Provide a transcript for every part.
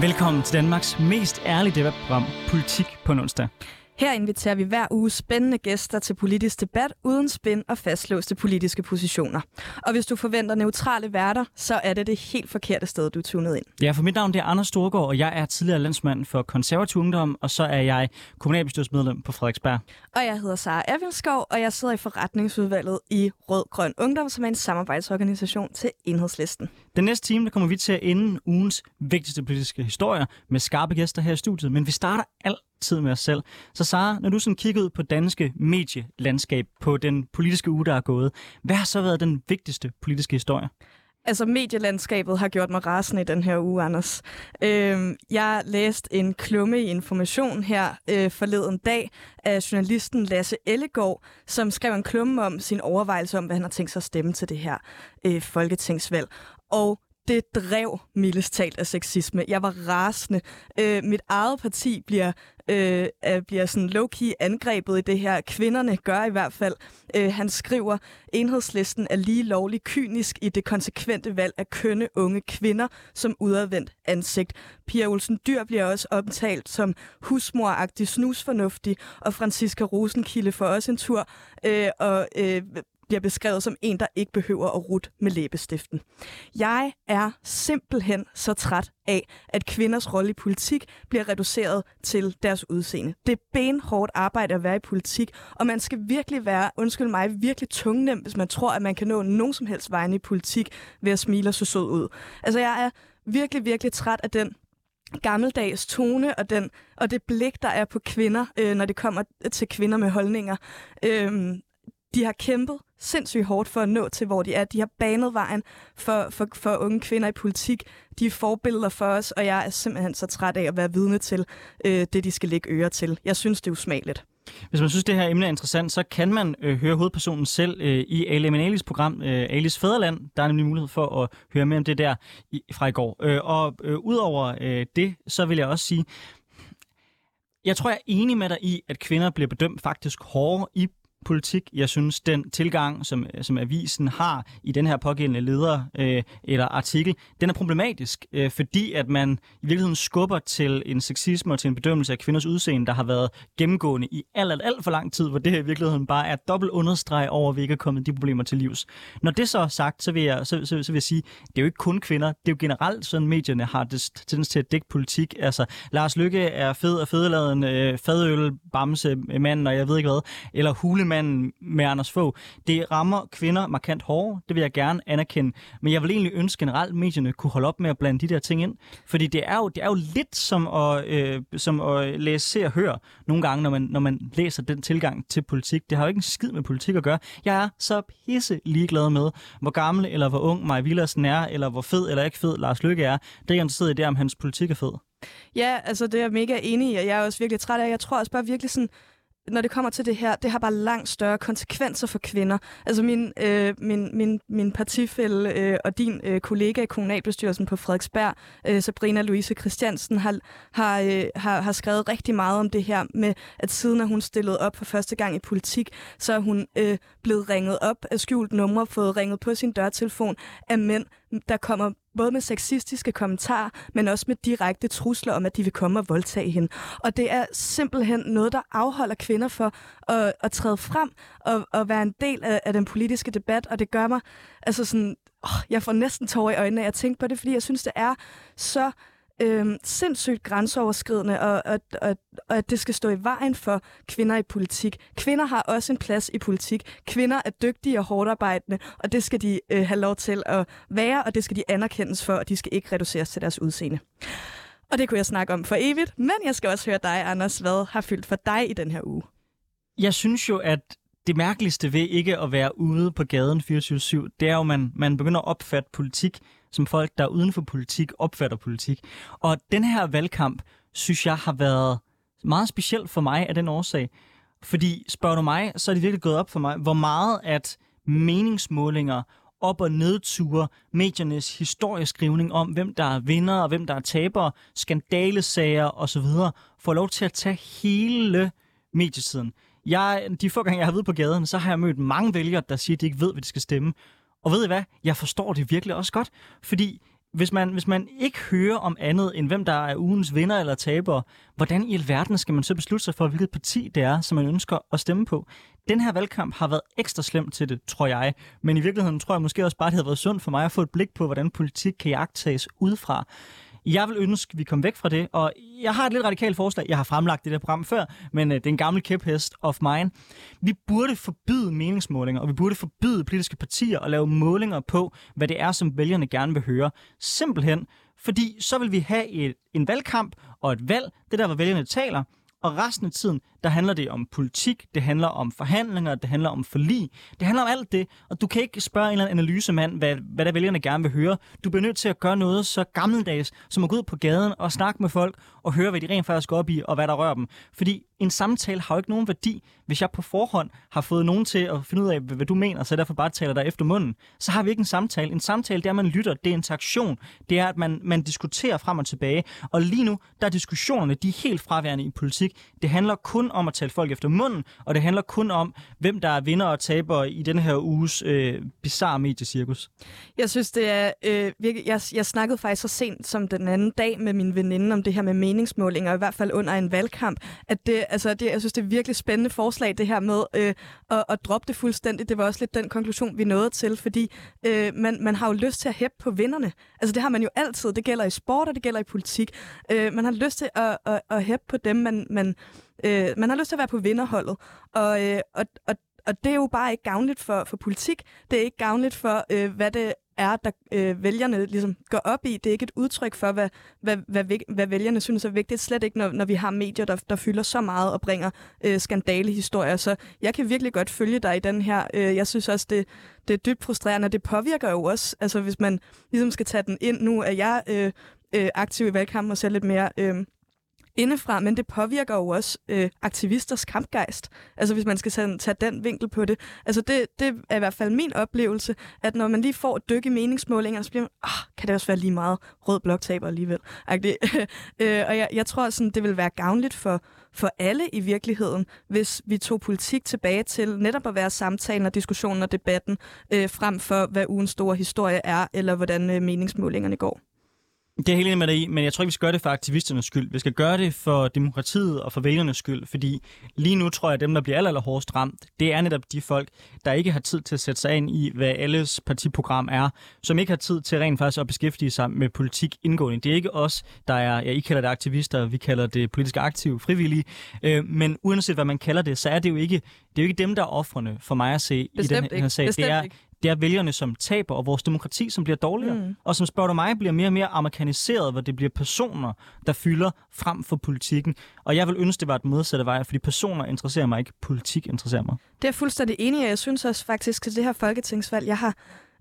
Velkommen til Danmarks mest ærlige debatprogram, Politik på en onsdag. Her inviterer vi hver uge spændende gæster til politisk debat uden spænd og fastlåste politiske positioner. Og hvis du forventer neutrale værter, så er det det helt forkerte sted, du er tunet ind. Ja, for mit navn det er Anders Storgård, og jeg er tidligere landsmand for konservativ ungdom, og så er jeg kommunalbestyrelsesmedlem på Frederiksberg. Og jeg hedder Sara Ervildskov, og jeg sidder i forretningsudvalget i Rød Grøn Ungdom, som er en samarbejdsorganisation til Enhedslisten. Den næste time der kommer vi til at ende ugens vigtigste politiske historier med skarpe gæster her i studiet, men vi starter altid med os selv. Så Sara, når du sådan kigger ud på danske medielandskab på den politiske uge, der er gået, hvad har så været den vigtigste politiske historie? Altså, medielandskabet har gjort mig rasende i den her uge, Anders. Øh, jeg læste en klumme i Information her øh, forleden dag af journalisten Lasse Ellegaard, som skrev en klumme om sin overvejelse om, hvad han har tænkt sig at stemme til det her øh, folketingsvalg. Og det drev mildest talt af sexisme. Jeg var rasende. Øh, mit eget parti bliver, øh, bliver sådan low-key angrebet i det her. Kvinderne gør i hvert fald. Øh, han skriver, enhedslisten er lige lovlig kynisk i det konsekvente valg af kønne unge kvinder som udadvendt ansigt. Pia Olsen Dyr bliver også omtalt som husmoragtig snusfornuftig, og Franziska Rosenkilde får også en tur øh, og øh, bliver beskrevet som en, der ikke behøver at rute med læbestiften. Jeg er simpelthen så træt af, at kvinders rolle i politik bliver reduceret til deres udseende. Det er benhårdt arbejde at være i politik, og man skal virkelig være, undskyld mig, virkelig tungnem, hvis man tror, at man kan nå nogen som helst vejen i politik ved at smile så sød ud. Altså, jeg er virkelig, virkelig træt af den gammeldags tone og, den, og det blik, der er på kvinder, øh, når det kommer til kvinder med holdninger. Øh, de har kæmpet sindssygt hårdt for at nå til, hvor de er. De har banet vejen for, for, for unge kvinder i politik. De er forbilleder for os, og jeg er simpelthen så træt af at være vidne til øh, det, de skal lægge øre til. Jeg synes, det er usmageligt. Hvis man synes, det her emne er interessant, så kan man øh, høre hovedpersonen selv øh, i Ali Ali's program øh, Alis Fæderland. Der er nemlig mulighed for at høre mere om det der i, fra i går. Øh, og øh, udover øh, det, så vil jeg også sige, jeg tror, jeg er enig med dig i, at kvinder bliver bedømt faktisk hårdere i politik. Jeg synes, den tilgang, som, som avisen har i den her pågældende leder øh, eller artikel, den er problematisk, øh, fordi at man i virkeligheden skubber til en sexisme og til en bedømmelse af kvinders udseende, der har været gennemgående i alt, alt, alt for lang tid, hvor det her i virkeligheden bare er dobbelt understreg over, at vi ikke er kommet de problemer til livs. Når det så er sagt, så vil jeg, så, så, så vil jeg sige, det er jo ikke kun kvinder, det er jo generelt sådan, medierne har tendens til at dække politik. Altså, Lars Lykke er fed og fedeladen, øh, fadøl, bamse, mand, og jeg ved ikke hvad, eller hulemand manden med Anders Fogh. Det rammer kvinder markant hårdere, det vil jeg gerne anerkende. Men jeg vil egentlig ønske generelt, at medierne kunne holde op med at blande de der ting ind. Fordi det er jo, det er jo lidt som at, øh, som at læse, se og høre nogle gange, når man, når man læser den tilgang til politik. Det har jo ikke en skid med politik at gøre. Jeg er så pisse ligeglad med, hvor gammel eller hvor ung Maja Villersen er, eller hvor fed eller ikke fed Lars Lykke er. Det er jeg interesseret i det, om hans politik er fed. Ja, altså det er jeg mega enig i, og jeg er også virkelig træt af. Jeg tror også bare virkelig sådan, når det kommer til det her, det har bare langt større konsekvenser for kvinder. Altså min, øh, min, min, min partifælle øh, og din øh, kollega i kommunalbestyrelsen på Frederiksberg, øh, Sabrina Louise Christiansen, har, har, øh, har, har skrevet rigtig meget om det her med, at siden at hun stillede op for første gang i politik, så er hun øh, blevet ringet op af skjult numre, fået ringet på sin dørtelefon af mænd, der kommer både med sexistiske kommentarer, men også med direkte trusler om, at de vil komme og voldtage hende. Og det er simpelthen noget, der afholder kvinder for at, at træde frem og at være en del af, af den politiske debat, og det gør mig, altså sådan, åh, jeg får næsten tårer i øjnene af at tænke på det, fordi jeg synes, det er så øh, sindssygt grænseoverskridende, og, og, og, og at det skal stå i vejen for kvinder i politik. Kvinder har også en plads i politik. Kvinder er dygtige og hårdarbejdende, og det skal de øh, have lov til at være, og det skal de anerkendes for, og de skal ikke reduceres til deres udseende. Og det kunne jeg snakke om for evigt, men jeg skal også høre dig, Anders, hvad har fyldt for dig i den her uge? Jeg synes jo, at det mærkeligste ved ikke at være ude på gaden 24-7, det er jo, at man, man begynder at opfatte politik som folk, der uden for politik opfatter politik. Og den her valgkamp, synes jeg har været meget speciel for mig af den årsag. Fordi spørger du mig, så er det virkelig gået op for mig, hvor meget at meningsmålinger op- og nedture, mediernes historieskrivning om, hvem der er vinder og hvem der er tabere, skandalesager osv., får lov til at tage hele medietiden. Jeg, de få gange, jeg har været på gaden, så har jeg mødt mange vælgere, der siger, at de ikke ved, hvad de skal stemme. Og ved I hvad? Jeg forstår det virkelig også godt, fordi hvis man, hvis man ikke hører om andet end hvem der er ugens vinder eller taber, hvordan i alverden skal man så beslutte sig for, hvilket parti det er, som man ønsker at stemme på? Den her valgkamp har været ekstra slem til det, tror jeg. Men i virkeligheden tror jeg måske også bare, det havde været sundt for mig at få et blik på, hvordan politik kan jagtages udefra. Jeg vil ønske, at vi kom væk fra det, og jeg har et lidt radikalt forslag. Jeg har fremlagt det der program før, men øh, det er en gammel kæphest of mine. Vi burde forbyde meningsmålinger, og vi burde forbyde politiske partier at lave målinger på, hvad det er, som vælgerne gerne vil høre. Simpelthen, fordi så vil vi have et, en valgkamp og et valg, det der, hvor vælgerne taler, og resten af tiden, der handler det om politik, det handler om forhandlinger, det handler om forlig, det handler om alt det, og du kan ikke spørge en eller anden analysemand, hvad, hvad der vælgerne gerne vil høre. Du bliver nødt til at gøre noget så gammeldags, som at gå ud på gaden og snakke med folk og høre, hvad de rent faktisk går op i, og hvad der rører dem. Fordi en samtale har jo ikke nogen værdi, hvis jeg på forhånd har fået nogen til at finde ud af, hvad du mener, så derfor bare taler dig efter munden. Så har vi ikke en samtale. En samtale, det er, at man lytter, det er interaktion, det er, at man, man diskuterer frem og tilbage. Og lige nu, der er diskussionerne, de er helt fraværende i politik. Det handler kun om at tale folk efter munden, og det handler kun om, hvem der er vinder og taber i den her uges øh, bizarre mediecirkus. Jeg synes, det er øh, virkelig... Jeg, jeg snakkede faktisk så sent som den anden dag med min veninde om det her med meningsmålinger, i hvert fald under en valgkamp, at det, altså, det, jeg synes, det er virkelig spændende forslag, det her med øh, at, at droppe det fuldstændigt. Det var også lidt den konklusion, vi nåede til, fordi øh, man, man har jo lyst til at hæppe på vinderne. Altså, det har man jo altid. Det gælder i sport, og det gælder i politik. Øh, man har lyst til at, at, at hæppe på dem, man, man, øh, man har lyst til at være på vinderholdet. Og, øh, og, og, og det er jo bare ikke gavnligt for, for politik. Det er ikke gavnligt for, øh, hvad det er, der øh, vælgerne ligesom går op i. Det er ikke et udtryk for, hvad, hvad, hvad, hvad vælgerne synes er vigtigt. Slet ikke, når, når vi har medier, der, der fylder så meget og bringer øh, skandalehistorier. Så jeg kan virkelig godt følge dig i den her. Øh, jeg synes også, det, det er dybt frustrerende. Det påvirker jo også, altså hvis man ligesom skal tage den ind nu, er jeg øh, øh, aktiv i valgkampen og ser lidt mere... Øh, indefra, men det påvirker jo også øh, aktivisters kampgejst. Altså hvis man skal tage, tage den vinkel på det. Altså det, det er i hvert fald min oplevelse, at når man lige får dykke i meningsmålinger, så bliver man, oh, kan det også være lige meget rød bloktaber alligevel. øh, og jeg, jeg tror, sådan, det vil være gavnligt for, for alle i virkeligheden, hvis vi tog politik tilbage til netop at være samtalen og diskussionen og debatten, øh, frem for hvad ugens store historie er, eller hvordan øh, meningsmålingerne går. Det er helt enig med dig i, men jeg tror ikke, vi skal gøre det for aktivisternes skyld. Vi skal gøre det for demokratiet og for vælgernes skyld, fordi lige nu tror jeg, at dem, der bliver aller, aller hårdest ramt, det er netop de folk, der ikke har tid til at sætte sig ind i, hvad alles partiprogram er, som ikke har tid til rent faktisk at beskæftige sig med politik indgående. Det er ikke os, der er, ja, I kalder det aktivister, vi kalder det politisk aktive, frivillige, øh, men uanset hvad man kalder det, så er det jo ikke, det er jo ikke dem, der er offrene for mig at se Bestemt i den her sag. Bestemt det er, ikke det er vælgerne, som taber, og vores demokrati, som bliver dårligere. Mm. Og som spørger du mig, bliver mere og mere amerikaniseret, hvor det bliver personer, der fylder frem for politikken. Og jeg vil ønske, det var et modsatte vej, fordi personer interesserer mig ikke, politik interesserer mig. Det er jeg fuldstændig enig i. Jeg synes også faktisk, at det her folketingsvalg, jeg har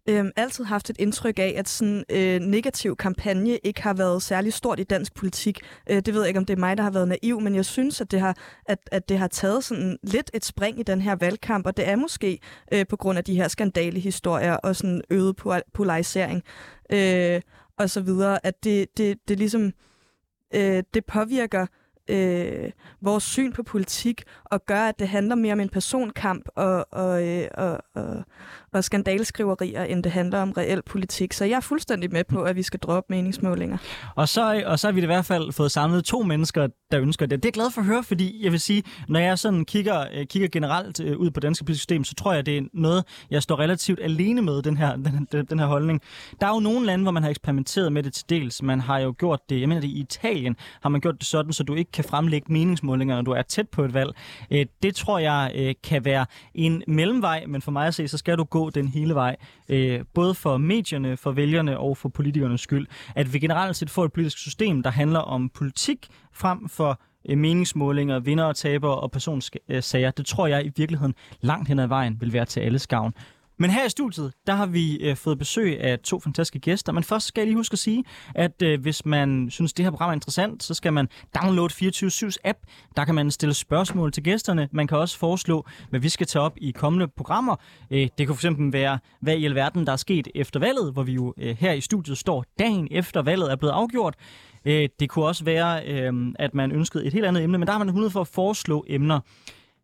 øhm, altid haft et indtryk af, at sådan øh, negativ kampagne ikke har været særlig stort i dansk politik. Øh, det ved jeg ikke, om det er mig, der har været naiv, men jeg synes, at det har, at, at det har taget sådan lidt et spring i den her valgkamp, og det er måske øh, på grund af de her skandalehistorier og sådan øget polarisering øh, og så videre, at det, det, det ligesom øh, det påvirker øh, vores syn på politik og gør, at det handler mere om en personkamp og, og, øh, og, og, og skandalskriverier, end det handler om reel politik. Så jeg er fuldstændig med på, at vi skal droppe meningsmålinger. Og så, og så har vi i hvert fald fået samlet to mennesker, der ønsker det. Det er jeg glad for at høre, fordi jeg vil sige, når jeg sådan kigger, øh, kigger generelt øh, ud på danske politiske system, så tror jeg, det er noget, jeg står relativt alene med, den her, den, den her holdning. Der er jo nogle lande, hvor man har eksperimenteret med det til dels. Man har jo gjort det, jeg mener det i Italien, har man gjort det sådan, så du ikke kan fremlægge meningsmålinger, når du er tæt på et valg. Øh, det tror jeg kan være en mellemvej, men for mig at se, så skal du gå den hele vej, øh, både for medierne, for vælgerne og for politikernes skyld, at vi generelt set får et politisk system, der handler om politik frem for øh, meningsmålinger, vinder og taber og personsager. Det tror jeg i virkeligheden langt hen ad vejen vil være til alles gavn. Men her i studiet, der har vi øh, fået besøg af to fantastiske gæster. Men først skal jeg lige huske at sige, at øh, hvis man synes, det her program er interessant, så skal man downloade 24-7's app. Der kan man stille spørgsmål til gæsterne. Man kan også foreslå, hvad vi skal tage op i kommende programmer. Øh, det kunne fx være, hvad i alverden der er sket efter valget, hvor vi jo øh, her i studiet står dagen efter valget er blevet afgjort. Øh, det kunne også være, øh, at man ønskede et helt andet emne, men der har man mulighed for at foreslå emner.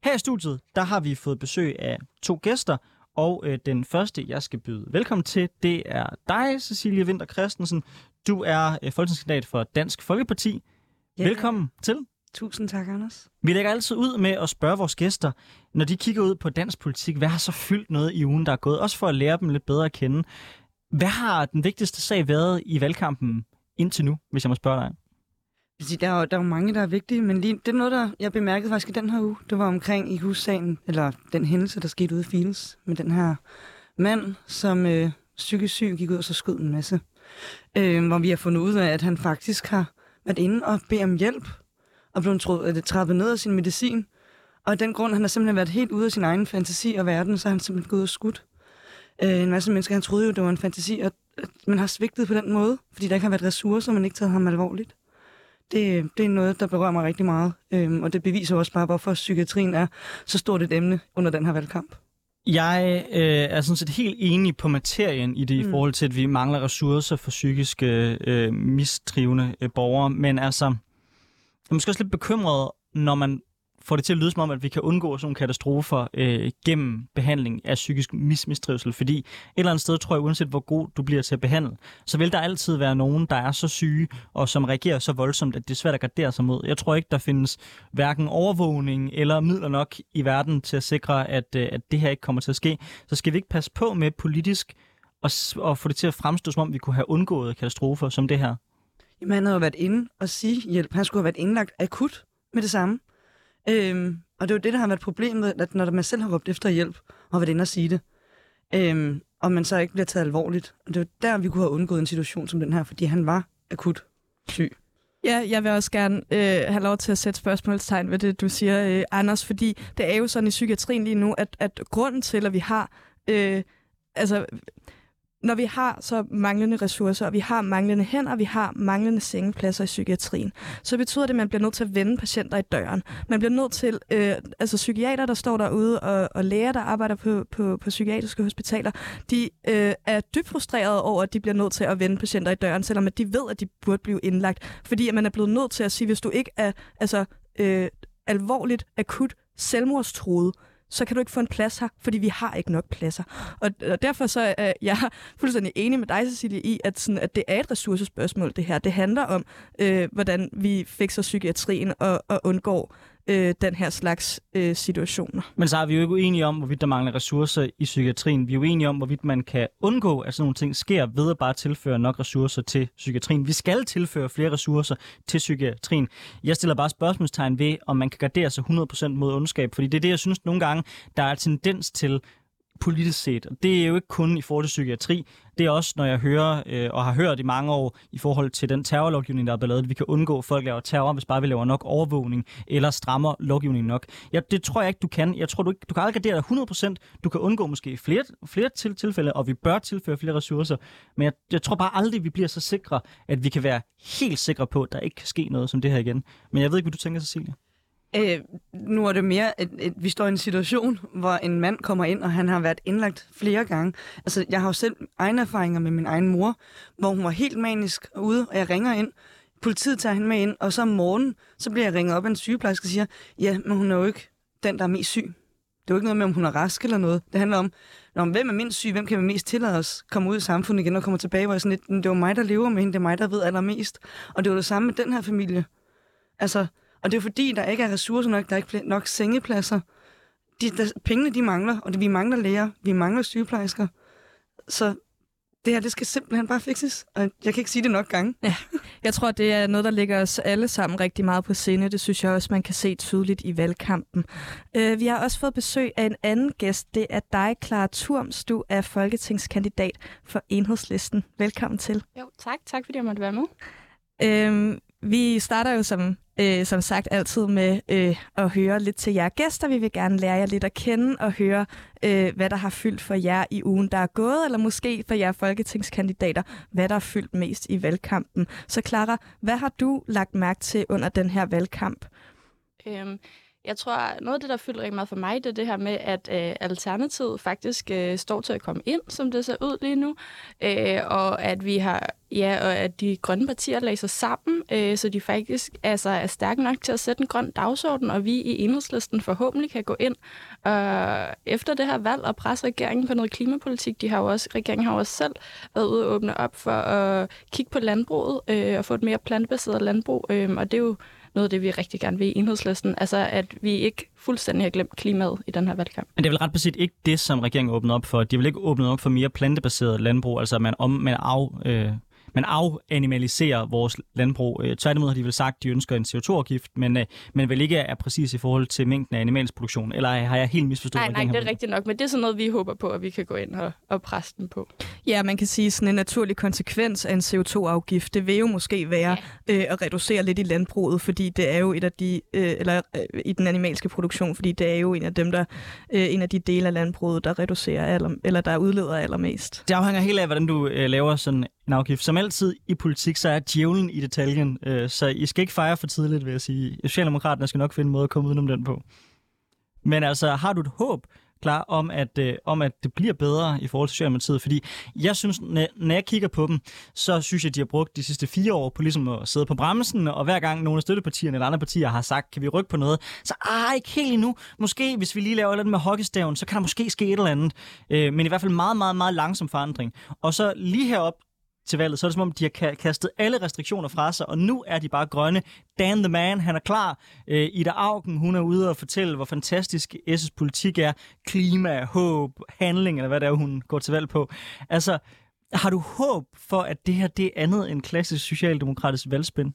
Her i studiet, der har vi fået besøg af to gæster, og øh, den første, jeg skal byde velkommen til, det er dig, Cecilie Winter Christensen. Du er øh, folketingskandidat for Dansk Folkeparti. Ja. Velkommen til. Tusind tak, Anders. Vi lægger altid ud med at spørge vores gæster, når de kigger ud på dansk politik, hvad har så fyldt noget i ugen, der er gået? Også for at lære dem lidt bedre at kende. Hvad har den vigtigste sag været i valgkampen indtil nu, hvis jeg må spørge dig? Fordi Der er, jo, der er jo mange, der er vigtige, men lige, det er noget, der jeg bemærkede faktisk i den her uge. Det var omkring i hussagen, eller den hændelse, der skete ude i Fields, med den her mand, som øh, psykisk syg gik ud og så skød en masse. Øh, hvor vi har fundet ud af, at han faktisk har været inde og bedt om hjælp, og blevet øh, trappet ned af sin medicin. Og af den grund, han har simpelthen været helt ude af sin egen fantasi og verden, så har han simpelthen gået og skudt øh, en masse mennesker. Han troede jo, det var en fantasi, og at man har svigtet på den måde, fordi der ikke har været ressourcer, man ikke taget ham alvorligt. Det, det er noget, der berører mig rigtig meget, øhm, og det beviser også bare, hvorfor psykiatrien er så stort et emne under den her valgkamp. Jeg øh, er sådan set helt enig på materien i det, mm. i forhold til, at vi mangler ressourcer for psykisk øh, mistrivende øh, borgere. Men altså, jeg er måske også lidt bekymret, når man får det til at lyde som om, at vi kan undgå sådan nogle katastrofer øh, gennem behandling af psykisk mismistrivsel. Fordi et eller andet sted tror jeg, uanset hvor god du bliver til at behandle, så vil der altid være nogen, der er så syge og som reagerer så voldsomt, at det er svært at gardere sig mod. Jeg tror ikke, der findes hverken overvågning eller midler nok i verden til at sikre, at, øh, at det her ikke kommer til at ske. Så skal vi ikke passe på med politisk og, og få det til at fremstå, som om vi kunne have undgået katastrofer som det her. Jamen, han havde jo været inde og sige hjælp. Han skulle have været indlagt akut med det samme. Øhm, og det er jo det, der har været problemet, at når man selv har råbt efter hjælp og har været inde og sige det, øhm, og man så ikke bliver taget alvorligt. Og det er der, vi kunne have undgået en situation som den her, fordi han var akut syg. Ja, jeg vil også gerne øh, have lov til at sætte spørgsmålstegn ved det, du siger, øh, Anders, fordi det er jo sådan i psykiatrien lige nu, at, at grunden til, at vi har, øh, altså, når vi har så manglende ressourcer, og vi har manglende hænder, og vi har manglende sengepladser i psykiatrien, så betyder det, at man bliver nødt til at vende patienter i døren. Man bliver nødt til, øh, altså psykiater, der står derude, og, og læger, der arbejder på, på, på psykiatriske hospitaler, de øh, er dybt frustrerede over, at de bliver nødt til at vende patienter i døren, selvom at de ved, at de burde blive indlagt. Fordi at man er blevet nødt til at sige, hvis du ikke er altså, øh, alvorligt, akut selvmordstruet, så kan du ikke få en plads her, fordi vi har ikke nok pladser. Og, og derfor så er jeg fuldstændig enig med dig, Cecilie, i, at, sådan, at det er et ressourcespørgsmål, det her. Det handler om, øh, hvordan vi fikser psykiatrien og, og undgår øh, den her slags øh, situationer. Men så er vi jo ikke uenige om, hvorvidt der mangler ressourcer i psykiatrien. Vi er jo enige om, hvorvidt man kan undgå, at sådan nogle ting sker ved at bare tilføre nok ressourcer til psykiatrien. Vi skal tilføre flere ressourcer til psykiatrien. Jeg stiller bare spørgsmålstegn ved, om man kan gardere sig 100% mod ondskab, fordi det er det, jeg synes nogle gange, der er tendens til politisk set. Og det er jo ikke kun i forhold til psykiatri. Det er også, når jeg hører øh, og har hørt i mange år i forhold til den terrorlovgivning, der er blevet lavet, at vi kan undgå, at folk laver terror, hvis bare vi laver nok overvågning eller strammer lovgivningen nok. Ja, det tror jeg ikke, du kan. Jeg tror, du, ikke, du kan aldrig gardere dig 100%. Du kan undgå måske flere, flere til, tilfælde, og vi bør tilføre flere ressourcer. Men jeg, jeg tror bare aldrig, vi bliver så sikre, at vi kan være helt sikre på, at der ikke kan ske noget som det her igen. Men jeg ved ikke, hvad du tænker, Cecilia. Øh, nu er det mere, at, at vi står i en situation, hvor en mand kommer ind, og han har været indlagt flere gange. Altså, jeg har jo selv egne erfaringer med min egen mor, hvor hun var helt manisk ude, og jeg ringer ind. Politiet tager hende med ind, og så om morgenen, så bliver jeg ringet op af en sygeplejerske og siger, ja, men hun er jo ikke den, der er mest syg. Det er jo ikke noget med, om hun er rask eller noget. Det handler om, når, hvem er mindst syg, hvem kan vi mest tillade os komme ud i samfundet igen og komme tilbage, hvor jeg sådan lidt, det var mig, der lever med hende, det er mig, der ved allermest. Og det var det samme med den her familie. Altså, og det er fordi, der ikke er ressourcer nok, der er ikke nok sengepladser. De, der, pengene, de mangler, og det, vi mangler læger, vi mangler sygeplejersker. Så det her, det skal simpelthen bare fikses, og jeg kan ikke sige det nok gange. Jeg tror, det er noget, der ligger os alle sammen rigtig meget på sinde. Det synes jeg også, man kan se tydeligt i valgkampen. Øh, vi har også fået besøg af en anden gæst. Det er dig, Clara Turms. Du er folketingskandidat for Enhedslisten. Velkommen til. Jo, tak. Tak fordi jeg måtte være med. Øhm, vi starter jo som, øh, som sagt altid med øh, at høre lidt til jer gæster. Vi vil gerne lære jer lidt at kende og høre, øh, hvad der har fyldt for jer i ugen, der er gået, eller måske for jer folketingskandidater, hvad der har fyldt mest i valgkampen. Så Clara, hvad har du lagt mærke til under den her valgkamp? Øhm, jeg tror, noget af det, der fylder rigtig meget for mig, det er det her med, at øh, Alternativet faktisk øh, står til at komme ind, som det ser ud lige nu. Øh, og at vi har Ja, og at de grønne partier læser sammen, øh, så de faktisk altså, er stærke nok til at sætte en grøn dagsorden, og vi i enhedslisten forhåbentlig kan gå ind øh, efter det her valg og presse regeringen på noget klimapolitik. De har jo også, regeringen har jo også selv været ude og åbne op for at kigge på landbruget øh, og få et mere plantebaseret landbrug, øh, og det er jo noget af det, vi rigtig gerne vil i enhedslisten. Altså, at vi ikke fuldstændig har glemt klimaet i den her valgkamp. Men det er vel ret præcis ikke det, som regeringen åbner op for. De vil ikke åbne op for mere plantebaseret landbrug, altså man, om, man af, øh, man afanimaliserer vores landbrug. Øh, tværtimod har de vel sagt, at de ønsker en CO2-afgift, men, øh, men vel ikke er præcis i forhold til mængden af animalsk produktion. Eller har jeg helt misforstået? Nej, nej, det er rigtigt nok, men det er sådan noget, vi håber på, at vi kan gå ind og, og presse den på. Ja, man kan sige, sådan en naturlig konsekvens af en CO2-afgift, det vil jo måske være ja. øh, at reducere lidt i landbruget, fordi det er jo et af de, øh, eller øh, i den animalske produktion, fordi det er jo en af dem, der, øh, en af de dele af landbruget, der reducerer aller, eller der udleder allermest. Det afhænger helt af, hvordan du øh, laver sådan en afgift. Som altid i politik, så er djævlen i detaljen, øh, så I skal ikke fejre for tidligt, vil jeg sige. Socialdemokraterne skal nok finde en måde at komme udenom den på. Men altså, har du et håb klar om, at, øh, om, at det bliver bedre i forhold til Socialdemokratiet. Fordi jeg synes, når, når jeg kigger på dem, så synes jeg, at de har brugt de sidste fire år på ligesom at sidde på bremsen, og hver gang nogle af støttepartierne eller andre partier har sagt, kan vi rykke på noget, så ah, ikke helt endnu. Måske, hvis vi lige laver lidt med hockeystaven, så kan der måske ske et eller andet. Øh, men i hvert fald meget, meget, meget langsom forandring. Og så lige herop til valget, så er det som om, de har kastet alle restriktioner fra sig, og nu er de bare grønne. Dan the man, han er klar. Øh, Ida Augen, hun er ude og fortælle, hvor fantastisk S's politik er. Klima, håb, handling, eller hvad det er, hun går til valg på. Altså, har du håb for, at det her det er andet end klassisk socialdemokratisk valgspænd?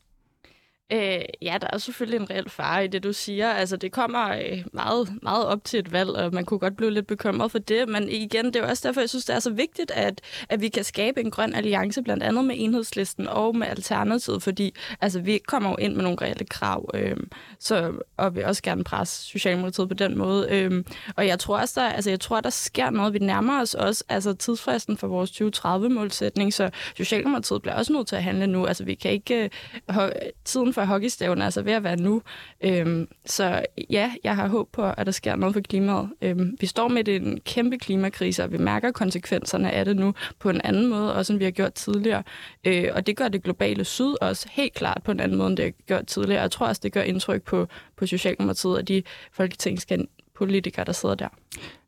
Øh, ja, der er selvfølgelig en reel fare i det, du siger. Altså, det kommer øh, meget, meget op til et valg, og man kunne godt blive lidt bekymret for det. Men igen, det er også derfor, jeg synes, det er så vigtigt, at, at vi kan skabe en grøn alliance, blandt andet med enhedslisten og med Alternativet, fordi altså, vi kommer jo ind med nogle reelle krav, øh, så, og vil også gerne presse Socialdemokratiet på den måde. Øh, og jeg tror også, der, altså, jeg tror, der sker noget. Vi nærmer os også altså, tidsfristen for vores 2030-målsætning, så Socialdemokratiet bliver også nødt til at handle nu. Altså, vi kan ikke... Øh, tiden for hockeystaven altså ved at være nu. Øhm, så ja, jeg har håb på, at der sker noget for klimaet. Øhm, vi står med en kæmpe klimakrise, og vi mærker konsekvenserne af det nu på en anden måde, også end vi har gjort tidligere. Øh, og det gør det globale syd også helt klart på en anden måde, end det har gjort tidligere. Jeg tror også, det gør indtryk på, på Socialdemokratiet og de folketingspolitikere, der sidder der.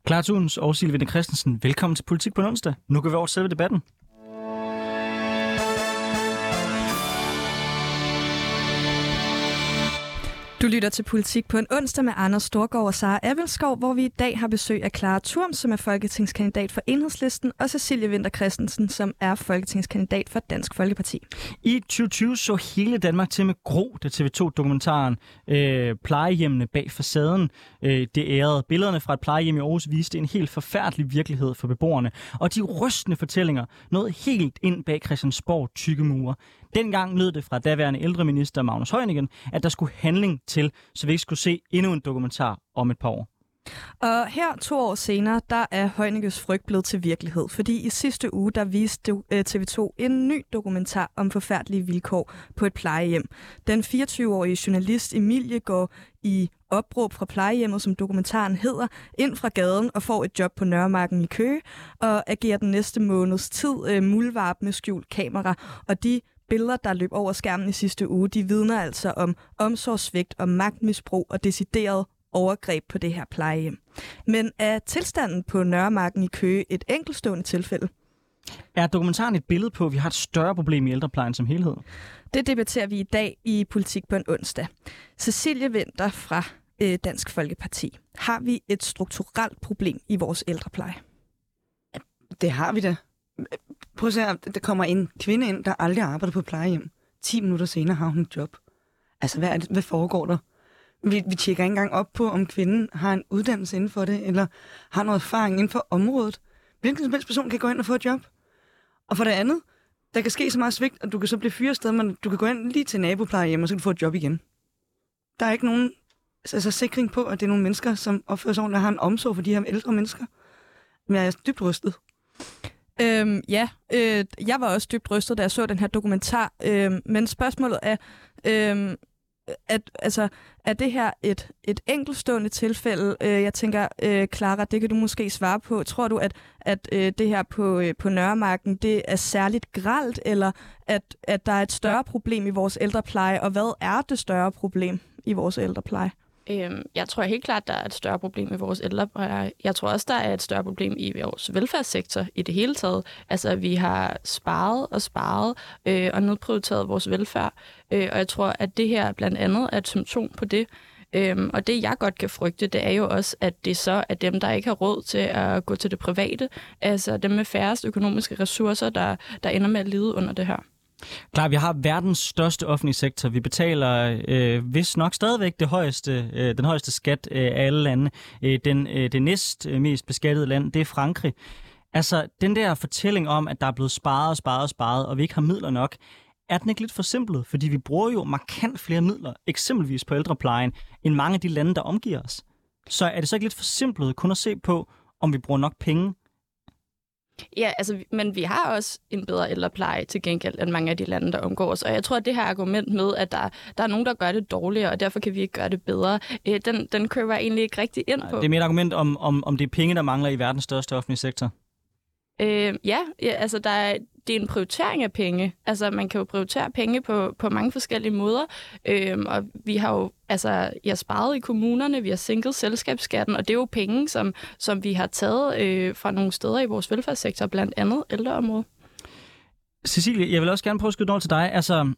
Klar og Silvine Christensen, velkommen til Politik på onsdag. Nu går vi over til selve debatten. Du lytter til Politik på en onsdag med Anders Storgård og Sara Avelskov, hvor vi i dag har besøg af Clara Thurm, som er folketingskandidat for Enhedslisten, og Cecilie Winter Christensen, som er folketingskandidat for Dansk Folkeparti. I 2020 så hele Danmark til med gro, da TV2-dokumentaren øh, Plejehjemmene bag facaden øh, det ærede. Billederne fra et plejehjem i Aarhus viste en helt forfærdelig virkelighed for beboerne, og de rystende fortællinger nåede helt ind bag Christiansborg tykke mure. Dengang lød det fra daværende ældreminister Magnus Heunicke, at der skulle handling til, så vi ikke skulle se endnu en dokumentar om et par år. Og her to år senere, der er Højnikkes frygt blevet til virkelighed, fordi i sidste uge, der viste øh, TV2 en ny dokumentar om forfærdelige vilkår på et plejehjem. Den 24-årige journalist Emilie går i opråb fra plejehjemmet, som dokumentaren hedder, ind fra gaden og får et job på Nørremarken i Køge, og agerer den næste måneds tid øh, muldvarp med skjult kamera, og de billeder, der løb over skærmen i sidste uge, de vidner altså om omsorgsvigt og magtmisbrug og decideret overgreb på det her plejehjem. Men er tilstanden på Nørremarken i Køge et enkeltstående tilfælde? Er dokumentaren et billede på, at vi har et større problem i ældreplejen som helhed? Det debatterer vi i dag i Politik på en onsdag. Cecilie Vinter fra øh, Dansk Folkeparti. Har vi et strukturelt problem i vores ældrepleje? Det har vi da. Prøv at se, der kommer en kvinde ind, der aldrig arbejder på plejehjem. 10 minutter senere har hun et job. Altså, hvad, er det, hvad foregår der? Vi, vi tjekker ikke engang op på, om kvinden har en uddannelse inden for det, eller har noget erfaring inden for området. Hvilken som helst person kan gå ind og få et job. Og for det andet, der kan ske så meget svigt, at du kan så blive fyret sted, men du kan gå ind lige til naboplejehjem, og så kan du få et job igen. Der er ikke nogen altså, sikring på, at det er nogle mennesker, som opfører sig ordentligt og har en omsorg for de her ældre mennesker. Men jeg er dybt rystet. Øhm, ja, øh, jeg var også dybt rystet, da jeg så den her dokumentar. Øh, men spørgsmålet er, øh, at, altså, er det her et, et enkeltstående tilfælde? Øh, jeg tænker, øh, Clara, det kan du måske svare på. Tror du, at, at øh, det her på, øh, på Nørremarken, det er særligt gralt, eller at, at der er et større problem i vores ældrepleje, og hvad er det større problem i vores ældrepleje? Øhm, jeg tror helt klart, der er et større problem i vores ældrepleje. Jeg tror også, der er et større problem i vores velfærdssektor i det hele taget. Altså, vi har sparet og sparet øh, og nedprioriteret vores velfærd. Øh, og jeg tror, at det her blandt andet er et symptom på det. Øhm, og det, jeg godt kan frygte, det er jo også, at det så er dem, der ikke har råd til at gå til det private. Altså dem med færrest økonomiske ressourcer, der, der ender med at lide under det her. Klar, vi har verdens største offentlige sektor. Vi betaler øh, hvis nok stadigvæk det højeste, øh, den højeste skat øh, af alle lande. Øh, den, øh, det næst øh, mest beskattede land, det er Frankrig. Altså, den der fortælling om, at der er blevet sparet og sparet og sparet, og vi ikke har midler nok, er den ikke lidt for simpelt? Fordi vi bruger jo markant flere midler, eksempelvis på ældreplejen, end mange af de lande, der omgiver os. Så er det så ikke lidt for simpelt kun at se på, om vi bruger nok penge Ja, altså, men vi har også en bedre ældrepleje til gengæld end mange af de lande, der omgår os. Og jeg tror, at det her argument med, at der, der er nogen, der gør det dårligere, og derfor kan vi ikke gøre det bedre, øh, den, den kører jeg egentlig ikke rigtig ind på. Det er mere et argument om, om, om det er penge, der mangler i verdens største offentlige sektor. Øh, ja, ja, altså der er, det er en prioritering af penge. Altså man kan jo prioritere penge på, på mange forskellige måder. Øh, og vi har jo altså, jeg har sparet i kommunerne, vi har sænket selskabsskatten, og det er jo penge, som, som vi har taget øh, fra nogle steder i vores velfærdssektor, blandt andet ældreområdet. Cecilie, jeg vil også gerne prøve at skyde noget til dig. Altså,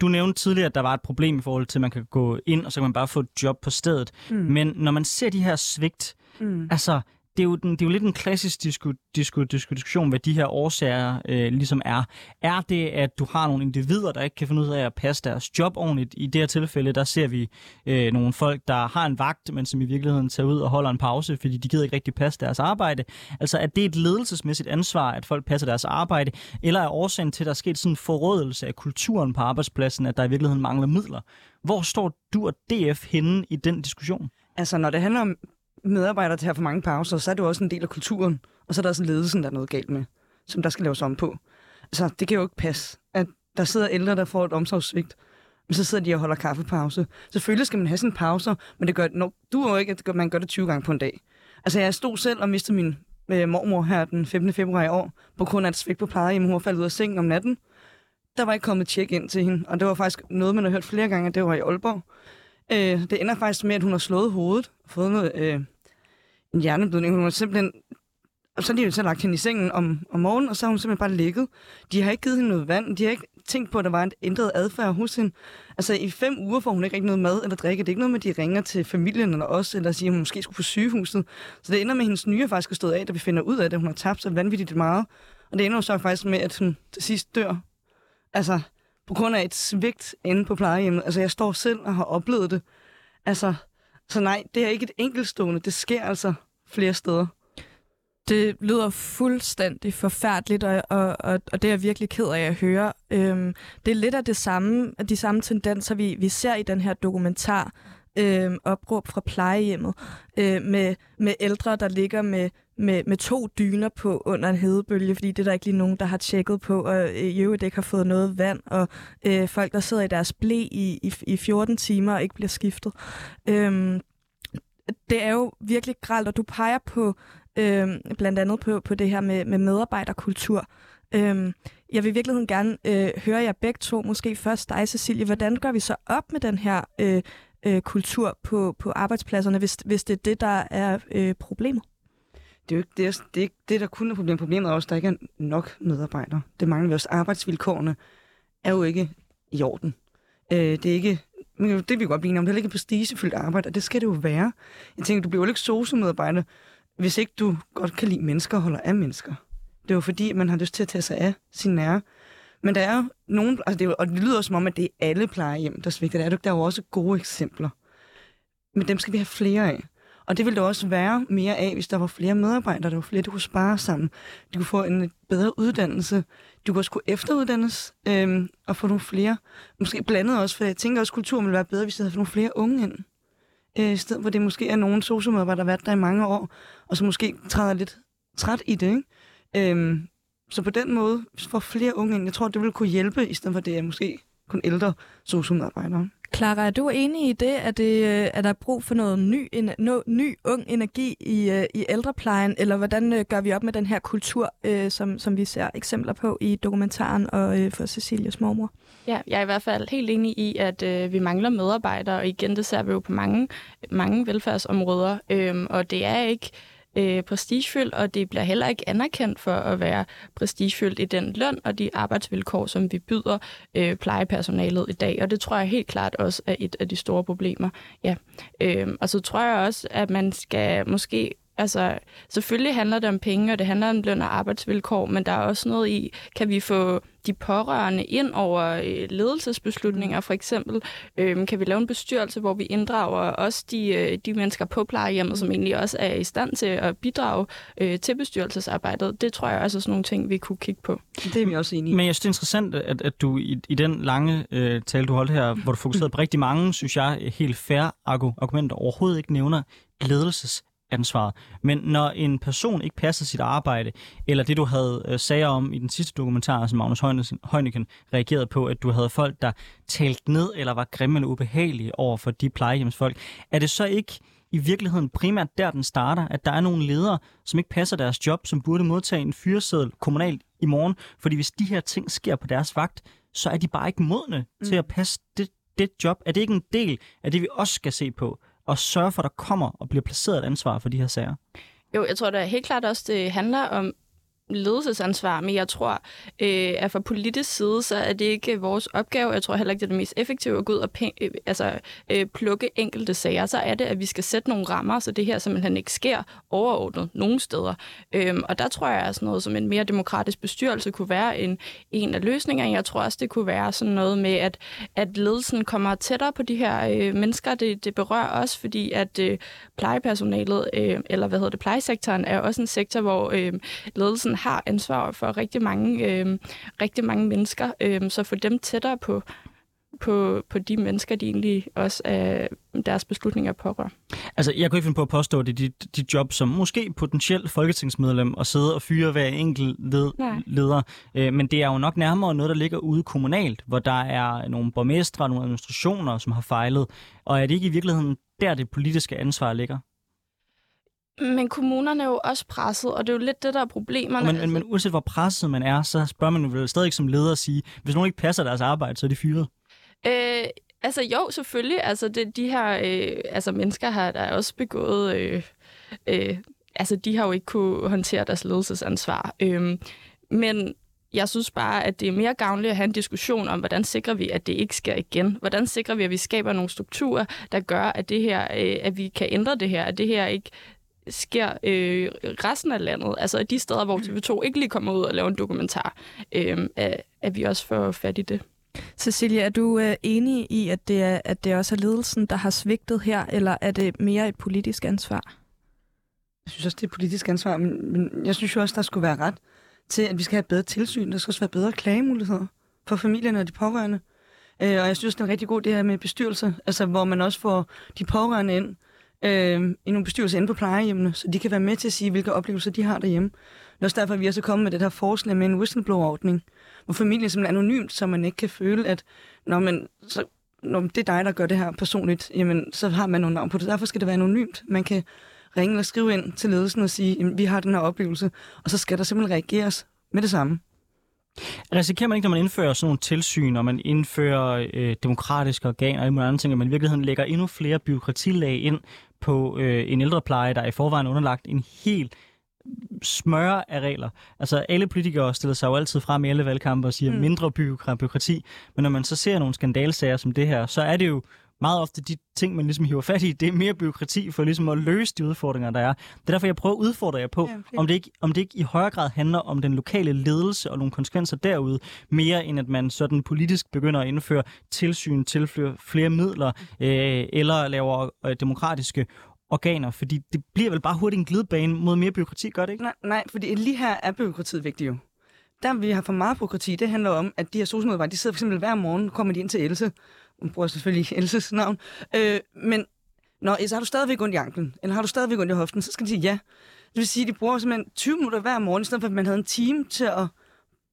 du nævnte tidligere, at der var et problem i forhold til, at man kan gå ind, og så kan man bare få et job på stedet. Mm. Men når man ser de her svigt, mm. altså det er jo, den, det er jo lidt en klassisk disku, disku, disku, diskussion, hvad de her årsager øh, ligesom er. Er det, at du har nogle individer, der ikke kan finde ud af at passe deres job ordentligt? I det her tilfælde, der ser vi øh, nogle folk, der har en vagt, men som i virkeligheden tager ud og holder en pause, fordi de gider ikke rigtig passe deres arbejde. Altså, er det et ledelsesmæssigt ansvar, at folk passer deres arbejde? Eller er årsagen til, at der er sket sådan en forrådelse af kulturen på arbejdspladsen, at der i virkeligheden mangler midler? Hvor står du og DF henne i den diskussion? Altså, når det handler om medarbejdere til at have for mange pauser, så er det jo også en del af kulturen. Og så er der også ledelsen, der er noget galt med, som der skal laves om på. Altså, det kan jo ikke passe, at der sidder ældre, der får et omsorgssvigt, men så sidder de og holder kaffepause. Selvfølgelig skal man have sådan en pauser, men det gør, no, du er jo ikke, at man gør det 20 gange på en dag. Altså, jeg stod selv og mistede min øh, mormor her den 15. februar i år, på grund af et svigt på plejehjem. Hun var faldet ud af sengen om natten. Der var ikke kommet tjek ind til hende, og det var faktisk noget, man har hørt flere gange, at det var i Aalborg. Øh, det ender faktisk med, at hun har slået hovedet, fået noget øh, en hjerneblødning. Hun var simpelthen... Og så har de jo så lagt hende i sengen om, om morgenen, og så har hun simpelthen bare ligget. De har ikke givet hende noget vand. De har ikke tænkt på, at der var en ændret adfærd hos hende. Altså, i fem uger får hun ikke rigtig noget mad eller drikke. Det er ikke noget med, at de ringer til familien eller os, eller siger, at hun måske skulle på sygehuset. Så det ender med, at hendes nyre faktisk er stået af, da vi finder ud af det. Hun har tabt sig vanvittigt meget. Og det ender jo så faktisk med, at hun til sidst dør. Altså, på grund af et svigt inde på plejehjemmet. Altså, jeg står selv og har oplevet det. Altså, så nej, det er ikke et enkeltstående. Det sker altså flere steder. Det lyder fuldstændig forfærdeligt, og, og, og, og det er jeg virkelig ked af at høre. Øhm, det er lidt af det samme, de samme tendenser, vi, vi ser i den her dokumentar, øhm, opråb fra plejehjemmet, øh, med, med ældre, der ligger med, med, med to dyner på under en hedebølge, fordi det er der ikke lige nogen, der har tjekket på, og øh, i øvrigt ikke har fået noget vand, og øh, folk, der sidder i deres blæ i, i, i 14 timer og ikke bliver skiftet. Øhm, det er jo virkelig gralt, og du peger på øh, blandt andet på, på det her med, med medarbejderkultur. Øh, jeg vil i virkeligheden gerne øh, høre jer begge to, måske først dig, Cecilie. Hvordan gør vi så op med den her øh, øh, kultur på, på arbejdspladserne, hvis, hvis det er det, der er øh, problemet? Det er jo ikke det, det, er ikke det der kun er problemet. Problemet er også, at der ikke er nok medarbejdere. Det mangler vi også. Arbejdsvilkårene er jo ikke i orden. Øh, det er ikke men det vil vi godt blive om. Det er ikke prestigefyldt arbejde, og det skal det jo være. Jeg tænker, du bliver jo ikke sociomedarbejder, hvis ikke du godt kan lide mennesker og holder af mennesker. Det er jo fordi, man har lyst til at tage sig af sin nære. Men der er jo nogen, altså det er, og det lyder som om, at det er alle plejehjem, der svigter. Der er, der er jo også gode eksempler. Men dem skal vi have flere af. Og det ville der også være mere af, hvis der var flere medarbejdere, der var flere, der kunne spare sammen. De kunne få en bedre uddannelse. Du kunne også kunne efteruddannes øhm, og få nogle flere. Måske blandet også, for jeg tænker også, at kulturen ville være bedre, hvis der havde nogle flere unge ind. Øh, I stedet hvor det måske er nogle sociomedarbejdere, der har været der i mange år, og så måske træder lidt træt i det. Ikke? Øhm, så på den måde, hvis vi får flere unge ind, jeg tror, det vil kunne hjælpe, i stedet for det er måske kun ældre sociomedarbejdere. Clara, er du enig i det, at, det, at øh, der er brug for noget ny, en, no, ny ung energi i, øh, i ældreplejen, eller hvordan øh, gør vi op med den her kultur, øh, som, som vi ser eksempler på i dokumentaren og øh, for Cecilias mormor? Ja, jeg er i hvert fald helt enig i, at øh, vi mangler medarbejdere, og igen, det ser vi jo på mange, mange velfærdsområder, øh, og det er ikke øh, Øh, prestigefyldt, og det bliver heller ikke anerkendt for at være prestigefyldt i den løn og de arbejdsvilkår, som vi byder øh, plejepersonalet i dag. Og det tror jeg helt klart også er et af de store problemer. Ja. Øh, og så tror jeg også, at man skal måske Altså, selvfølgelig handler det om penge, og det handler om løn og arbejdsvilkår, men der er også noget i, kan vi få de pårørende ind over øh, ledelsesbeslutninger, for eksempel? Øhm, kan vi lave en bestyrelse, hvor vi inddrager også de, øh, de mennesker på plejehjemmet, som egentlig også er i stand til at bidrage øh, til bestyrelsesarbejdet? Det tror jeg også er sådan nogle ting, vi kunne kigge på. Det er vi også enige i. Men jeg synes, det er interessant, at, at du i, i den lange øh, tale, du holdt her, hvor du fokuserede på rigtig mange, synes jeg, helt færre argumenter overhovedet ikke nævner ledelses ansvaret. Men når en person ikke passer sit arbejde, eller det du havde øh, sager om i den sidste dokumentar, som Magnus Heunicke reagerede på, at du havde folk, der talte ned eller var grimme eller ubehagelige over for de plejehjemsfolk, er det så ikke i virkeligheden primært der, den starter, at der er nogle ledere, som ikke passer deres job, som burde modtage en fyreseddel kommunalt i morgen, fordi hvis de her ting sker på deres vagt, så er de bare ikke modne mm. til at passe det, det job. Er det ikke en del af det, vi også skal se på? Og sørge for, at der kommer og bliver placeret et ansvar for de her sager? Jo, jeg tror da helt klart også, det handler om ledelsesansvar, men jeg tror, øh, at fra politisk side, så er det ikke vores opgave. Jeg tror heller ikke, det er det mest effektive at gå ud og øh, altså, øh, plukke enkelte sager. Så er det, at vi skal sætte nogle rammer, så det her simpelthen ikke sker overordnet nogen steder. Øhm, og der tror jeg, at sådan noget som en mere demokratisk bestyrelse kunne være en, en af løsningerne. Jeg tror også, det kunne være sådan noget med, at, at ledelsen kommer tættere på de her øh, mennesker. Det, det berører også, fordi at øh, plejepersonalet, øh, eller hvad hedder det, plejesektoren, er også en sektor, hvor øh, ledelsen har ansvar for rigtig mange, øh, rigtig mange mennesker, øh, så få dem tættere på, på, på de mennesker, de egentlig også er deres beslutninger pårører. Altså, jeg kunne ikke finde på at påstå, at det er de, de job som måske potentielt folketingsmedlem og sidde og fyre hver enkelt led, leder. Øh, men det er jo nok nærmere noget, der ligger ude kommunalt, hvor der er nogle borgmestre og nogle administrationer, som har fejlet. Og er det ikke i virkeligheden der, det politiske ansvar ligger? Men kommunerne er jo også presset, og det er jo lidt det, der er problemerne. Men, altså. men uanset hvor presset man er, så spørger man jo vel stadig som leder at sige, hvis nogen ikke passer deres arbejde, så er de fyret. Øh, altså jo, selvfølgelig. Altså det, de her øh, altså, mennesker har der også begået... Øh, øh, altså de har jo ikke kunne håndtere deres ledelsesansvar. Øh, men jeg synes bare, at det er mere gavnligt at have en diskussion om, hvordan sikrer vi, at det ikke sker igen? Hvordan sikrer vi, at vi skaber nogle strukturer, der gør, at det her, øh, at vi kan ændre det her, at det her ikke sker øh, resten af landet. Altså de steder, hvor TV2 ikke lige kommer ud og laver en dokumentar, øh, at, at vi også får fat i det. Cecilia, er du øh, enig i, at det, er, at det også er ledelsen, der har svigtet her, eller er det mere et politisk ansvar? Jeg synes også, det er et politisk ansvar, men, men jeg synes jo også, der skulle være ret til, at vi skal have bedre tilsyn. Der skal også være bedre klagemuligheder for familierne og de pårørende. Øh, og jeg synes, det er rigtig god det her med bestyrelse, altså hvor man også får de pårørende ind, øh, i nogle bestyrelser inde på plejehjemmene, så de kan være med til at sige, hvilke oplevelser de har derhjemme. Det er også derfor, at vi er så kommet med det her forslag med en whistleblower-ordning, hvor familien simpelthen er anonymt, så man ikke kan føle, at når man, så, når det er dig, der gør det her personligt, jamen, så har man nogle navn på det. Derfor skal det være anonymt. Man kan ringe eller skrive ind til ledelsen og sige, jamen, vi har den her oplevelse, og så skal der simpelthen reageres med det samme. Risikerer man ikke, når man indfører sådan nogle tilsyn, og man indfører øh, demokratiske organer og alle mulige andre ting, at man i virkeligheden lægger endnu flere byråkratilag ind på øh, en ældrepleje, der er i forvejen underlagt en helt smør af regler. Altså alle politikere stiller sig jo altid frem i alle valgkampe og siger mm. mindre byråkrati, men når man så ser nogle skandalsager som det her, så er det jo meget ofte de ting, man ligesom hiver fat i, det er mere byråkrati for ligesom at løse de udfordringer, der er. Det er derfor, jeg prøver at udfordre jer på, ja, om, det ikke, om det ikke i højere grad handler om den lokale ledelse og nogle konsekvenser derude, mere end at man sådan politisk begynder at indføre tilsyn, tilføre flere midler, øh, eller laver øh, demokratiske organer, fordi det bliver vel bare hurtigt en glidebane mod mere byråkrati, gør det ikke? Nej, nej fordi lige her er byråkratiet vigtigt jo. Der vi har for meget byråkrati, det handler om, at de her sosialmedarbejder, de sidder for eksempel hver morgen, kommer de ind til Else, hun bruger selvfølgelig Elses navn, øh, men Nå, så har du stadigvæk ondt i anklen, eller har du stadigvæk ondt i hoften, så skal de sige ja. Det vil sige, at de bruger simpelthen 20 minutter hver morgen, i stedet for at man havde en time til at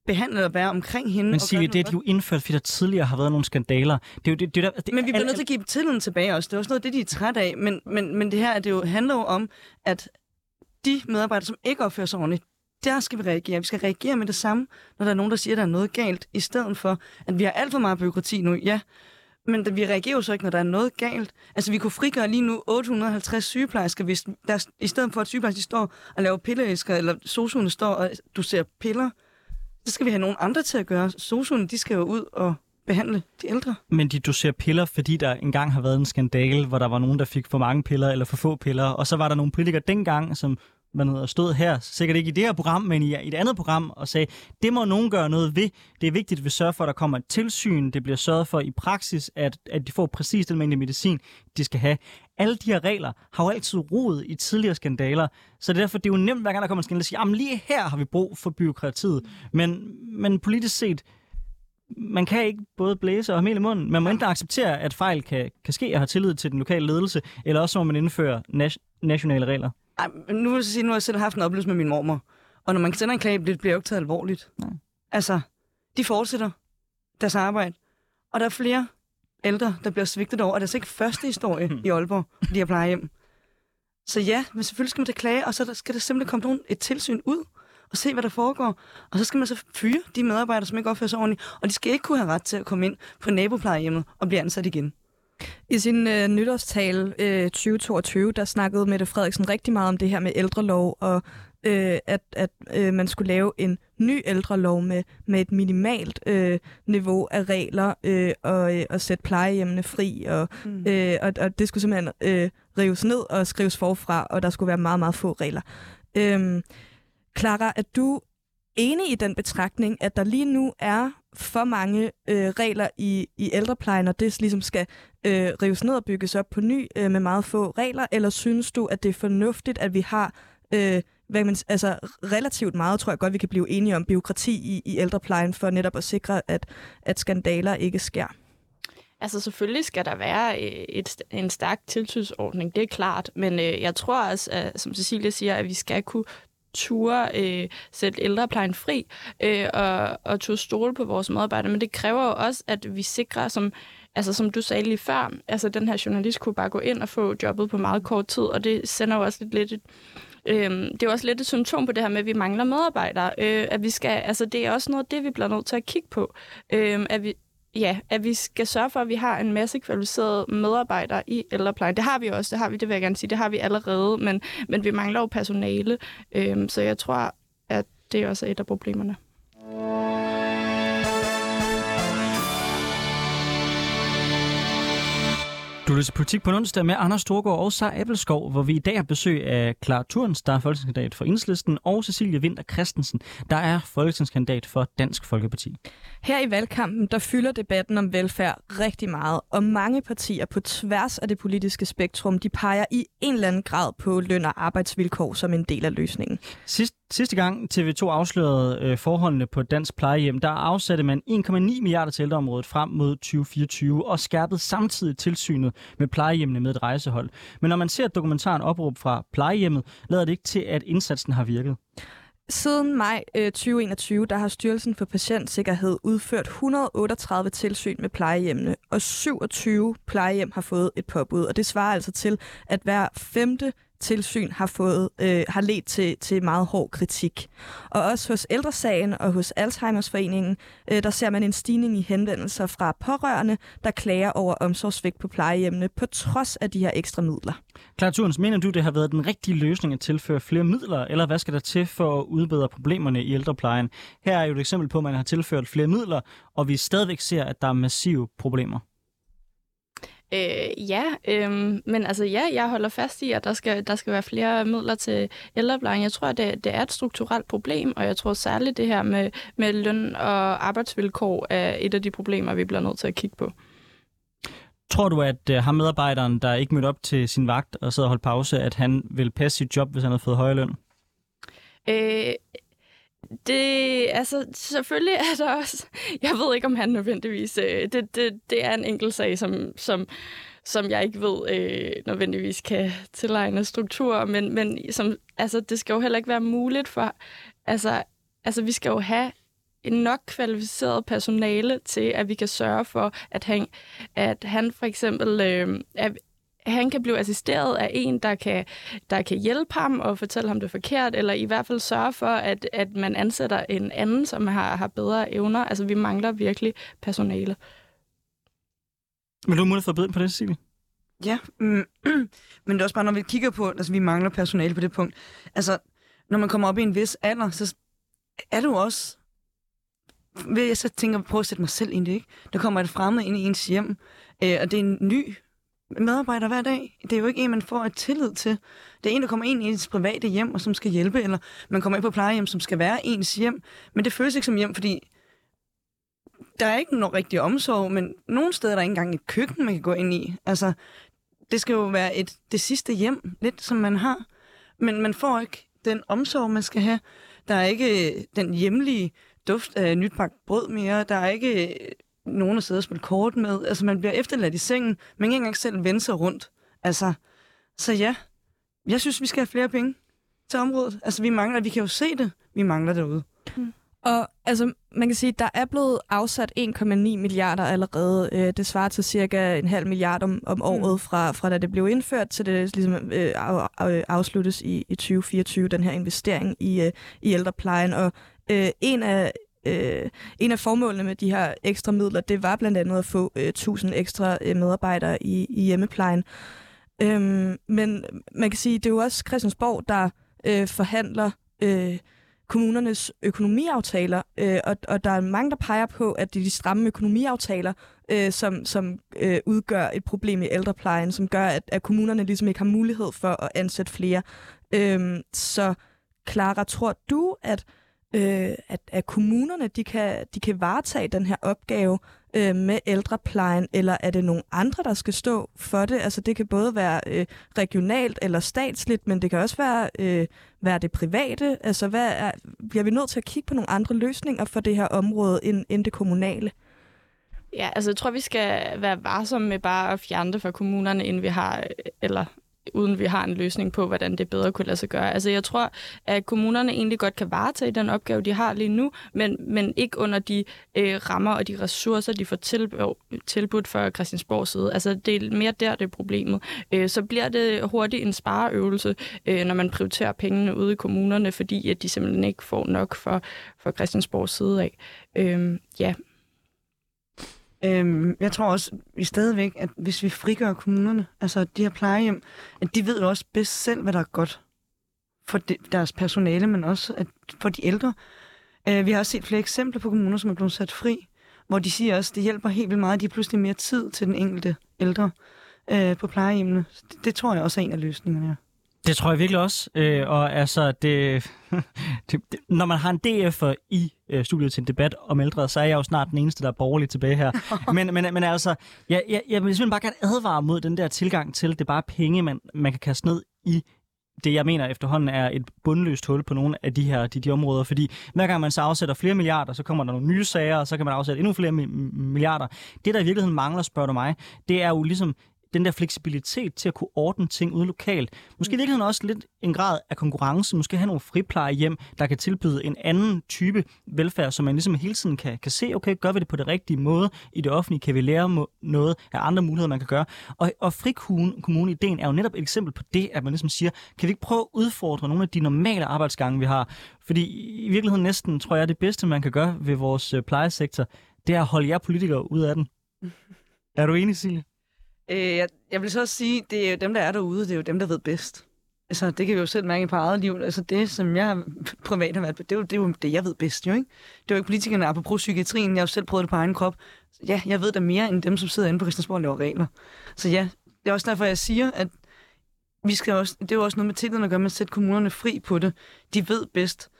behandle og være omkring hende. Men Silje, det er de jo indført, fordi der tidligere har været nogle skandaler. Det er jo det, det, er der, det, Men vi bliver al- nødt til at give tilliden tilbage også. Det er også noget, det de er træt af. Men, men, men det her det jo handler jo om, at de medarbejdere, som ikke opfører sig ordentligt, der skal vi reagere. Vi skal reagere med det samme, når der er nogen, der siger, at der er noget galt, i stedet for, at vi har alt for meget byråkrati nu. Ja, men da- vi reagerer jo så ikke, når der er noget galt. Altså, vi kunne frigøre lige nu 850 sygeplejersker, hvis der, i stedet for, at sygeplejersker står og laver pilleæsker, eller sosuerne står og du ser piller, så skal vi have nogle andre til at gøre. Sosuerne, de skal jo ud og behandle de ældre. Men de doserer piller, fordi der engang har været en skandale, hvor der var nogen, der fik for mange piller eller for få piller. Og så var der nogle politikere dengang, som hvad hedder, stod her, sikkert ikke i det her program, men i, et andet program, og sagde, det må nogen gøre noget ved. Det er vigtigt, at vi sørger for, at der kommer et tilsyn. Det bliver sørget for i praksis, at, at de får præcis den mængde medicin, de skal have. Alle de her regler har jo altid rod i tidligere skandaler, så det er derfor, det er jo nemt, hver gang der kommer en skandale, at sige, jamen lige her har vi brug for byråkratiet. Men, men politisk set, man kan ikke både blæse og have mel i munden. Man må enten acceptere, at fejl kan, kan ske og have tillid til den lokale ledelse, eller også må man indføre nas- nationale regler. Ej, nu vil jeg sige, nu har jeg selv haft en oplevelse med min mormor. Og når man sender en klage, det bliver jo ikke taget alvorligt. Nej. Altså, de fortsætter deres arbejde. Og der er flere ældre, der bliver svigtet over. Og det er altså ikke første historie i Aalborg, de her plejehjem. Så ja, men selvfølgelig skal man da klage, og så skal der simpelthen komme nogen, et tilsyn ud og se, hvad der foregår. Og så skal man så fyre de medarbejdere, som ikke opfører sig ordentligt. Og de skal ikke kunne have ret til at komme ind på naboplejehjemmet og blive ansat igen. I sin øh, nytårstale øh, 2022, der snakkede Mette Frederiksen rigtig meget om det her med ældrelov, og øh, at, at øh, man skulle lave en ny ældrelov med, med et minimalt øh, niveau af regler, øh, og, øh, og sætte plejehjemmene fri, og, Mm. øh, og, og det skulle simpelthen øh, rives ned og skrives forfra, og der skulle være meget, meget få regler. Øhm, Clara, er du enig i den betragtning, at der lige nu er for mange øh, regler i, i ældreplejen, og det ligesom skal øh, rives ned og bygges op på ny øh, med meget få regler, eller synes du, at det er fornuftigt, at vi har øh, hvad man, altså, relativt meget, tror jeg godt, vi kan blive enige om, byråkrati i, i ældreplejen, for netop at sikre, at, at skandaler ikke sker? Altså selvfølgelig skal der være øh, et, en stærk tilsynsordning, det er klart, men øh, jeg tror også, at, som Cecilia siger, at vi skal kunne ture øh, sætte ældreplejen fri øh, og, og turde stole på vores medarbejdere, men det kræver jo også, at vi sikrer, som, altså, som du sagde lige før, altså den her journalist kunne bare gå ind og få jobbet på meget kort tid, og det sender jo også lidt, lidt et, Øhm, det er jo også lidt et symptom på det her med, at vi mangler medarbejdere. Øh, at vi skal, altså, det er også noget af det, vi bliver nødt til at kigge på. Øh, at vi, ja, at vi skal sørge for, at vi har en masse kvalificerede medarbejdere i ældreplejen. Det har vi også, det har vi, det vil jeg gerne sige, det har vi allerede, men, men vi mangler jo personale, øhm, så jeg tror, at det er også et af problemerne. Du lytter til Politik på en onsdag med Anders Storgård og Sara Appelskov, hvor vi i dag har besøg af Clara Turens, der er folketingskandidat for Enhedslisten, og Cecilie Winter Christensen, der er folketingskandidat for Dansk Folkeparti. Her i valgkampen, der fylder debatten om velfærd rigtig meget, og mange partier på tværs af det politiske spektrum, de peger i en eller anden grad på løn- og arbejdsvilkår som en del af løsningen. Sidst, sidste gang TV2 afslørede øh, forholdene på dansk plejehjem, der afsatte man 1,9 milliarder til ældreområdet frem mod 2024 og skærpede samtidig tilsynet med plejehjemmene med et rejsehold. Men når man ser dokumentaren opråb fra plejehjemmet, lader det ikke til, at indsatsen har virket. Siden maj øh, 2021, der har Styrelsen for Patientsikkerhed udført 138 tilsyn med plejehjemmene, og 27 plejehjem har fået et påbud. Og det svarer altså til, at hver femte tilsyn har, fået, øh, har ledt til, til meget hård kritik. Og også hos Ældresagen og hos Alzheimersforeningen, øh, der ser man en stigning i henvendelser fra pårørende, der klager over omsorgsvigt på plejehjemmene, på trods af de her ekstra midler. Klarturens, mener du, det har været den rigtige løsning at tilføre flere midler, eller hvad skal der til for at udbedre problemerne i ældreplejen? Her er jo et eksempel på, at man har tilført flere midler, og vi stadigvæk ser, at der er massive problemer. Øh, ja, øh, men altså ja, jeg holder fast i, at der skal, der skal være flere midler til ældreplejen. Jeg tror, at det, det er et strukturelt problem, og jeg tror særligt det her med, med løn og arbejdsvilkår er et af de problemer, vi bliver nødt til at kigge på. Tror du, at uh, ham medarbejderen, der ikke mødte op til sin vagt og sad og holdt pause, at han vil passe sit job, hvis han havde fået højere løn? Øh, det, altså, selvfølgelig er der også... Jeg ved ikke, om han nødvendigvis... Øh, det, det, det er en enkelt sag, som, som, som jeg ikke ved øh, nødvendigvis kan tilegne struktur, men, men som, altså, det skal jo heller ikke være muligt for... Altså, altså vi skal jo have en nok kvalificeret personale til, at vi kan sørge for, at han, at han for eksempel øh, at han kan blive assisteret af en, der kan, der kan hjælpe ham og fortælle ham det forkert, eller i hvert fald sørge for, at, at man ansætter en anden, som har, har bedre evner. Altså, vi mangler virkelig personale. Men du har mulighed for at byde på det, Cecilie? Ja, mm, men det er også bare, når vi kigger på, altså vi mangler personale på det punkt. Altså, når man kommer op i en vis alder, så er du også jeg så tænker prøve at sætte mig selv ind i det, ikke? Der kommer et fremmed ind i ens hjem, øh, og det er en ny medarbejder hver dag. Det er jo ikke en, man får et tillid til. Det er en, der kommer ind i ens private hjem, og som skal hjælpe, eller man kommer ind på plejehjem, som skal være ens hjem. Men det føles ikke som hjem, fordi der er ikke nogen rigtig omsorg, men nogle steder er der ikke engang et køkken, man kan gå ind i. Altså, det skal jo være et, det sidste hjem, lidt som man har. Men man får ikke den omsorg, man skal have. Der er ikke øh, den hjemlige duft af nyt brød mere. Der er ikke øh, nogen at sidde og spille kort med. Altså, man bliver efterladt i sengen. Kan ikke engang selv vende sig rundt. Altså, så ja, jeg synes, vi skal have flere penge til området. Altså, vi mangler, vi kan jo se det. Vi mangler derude. Mm. Og altså, man kan sige, at der er blevet afsat 1,9 milliarder allerede. Øh, det svarer til cirka en halv milliard om, om året, fra, fra da det blev indført, til det ligesom, øh, af, af, afsluttes i, i 2024, den her investering i, øh, i ældreplejen. Og øh, en af øh, en af formålene med de her ekstra midler, det var blandt andet at få øh, 1000 ekstra øh, medarbejdere i, i hjemmeplejen. Øhm, men man kan sige, det er jo også Christiansborg, der øh, forhandler øh, kommunernes økonomiaftaler, øh, og, og der er mange, der peger på, at det er de stramme økonomiaftaler, øh, som, som øh, udgør et problem i ældreplejen, som gør, at, at kommunerne ligesom ikke har mulighed for at ansætte flere. Øh, så Clara, tror du, at øh, at, at kommunerne de kan, de kan varetage den her opgave øh, med ældreplejen, eller er det nogle andre, der skal stå for det? Altså det kan både være øh, regionalt eller statsligt, men det kan også være, øh, være det private. Altså hvad er, bliver vi nødt til at kigge på nogle andre løsninger for det her område end, end det kommunale? Ja, altså jeg tror, vi skal være varsomme med bare at fjerne det fra kommunerne, inden vi har, øh, eller uden vi har en løsning på, hvordan det bedre kunne lade sig gøre. Altså jeg tror, at kommunerne egentlig godt kan varetage den opgave, de har lige nu, men, men ikke under de øh, rammer og de ressourcer, de får tilbudt fra Christiansborgs side. Altså det er mere der, det er problemet. Øh, så bliver det hurtigt en spareøvelse, øh, når man prioriterer pengene ude i kommunerne, fordi at de simpelthen ikke får nok for, for Christiansborgs side af. Øh, ja, Øhm, jeg tror også vi stadigvæk, at hvis vi frigør kommunerne, altså de her plejehjem, at de ved jo også bedst selv, hvad der er godt for de, deres personale, men også at for de ældre. Øh, vi har også set flere eksempler på kommuner, som er blevet sat fri, hvor de siger også, at det hjælper helt vildt meget, at de har pludselig mere tid til den enkelte ældre øh, på plejehjemmene. Det, det tror jeg også er en af løsningerne. Ja. Det tror jeg virkelig også. Øh, og altså, det, det, det, når man har en DF'er i øh, studiet til en debat om ældre, så er jeg jo snart den eneste, der er borgerlig tilbage her. men, men, men altså, jeg, jeg, jeg vil simpelthen bare gerne advare mod den der tilgang til, det er bare penge, man, man kan kaste ned i det, jeg mener efterhånden er et bundløst hul på nogle af de her de, de områder, fordi hver gang man så afsætter flere milliarder, så kommer der nogle nye sager, og så kan man afsætte endnu flere milliarder. Det, der i virkeligheden mangler, spørger du mig, det er jo ligesom den der fleksibilitet til at kunne ordne ting ude lokalt. Måske i virkeligheden også lidt en grad af konkurrence. Måske have nogle friplejehjem, der kan tilbyde en anden type velfærd, så man ligesom hele tiden kan, kan se, okay, gør vi det på det rigtige måde i det offentlige? Kan vi lære noget af andre muligheder, man kan gøre? Og, og frikommune-ideen er jo netop et eksempel på det, at man ligesom siger, kan vi ikke prøve at udfordre nogle af de normale arbejdsgange, vi har? Fordi i virkeligheden næsten, tror jeg, det bedste, man kan gøre ved vores øh, plejesektor, det er at holde jer politikere ud af den. Er du enig, Silje? Øh, jeg, jeg vil så også sige, det er jo dem, der er derude, det er jo dem, der ved bedst. Altså, det kan vi jo selv mærke på eget liv. Altså, det, som jeg privat har været på, det er, jo, det er jo det, jeg ved bedst, jo ikke? Det er jo ikke politikerne, apropos psykiatrien. Jeg har jo selv prøvet det på egen krop. Så ja, jeg ved da mere end dem, som sidder inde på Christiansborg og laver regler. Så ja, det er også derfor, jeg siger, at vi skal også, det er jo også noget med tilliden at gøre med at sætte kommunerne fri på det. De ved bedst.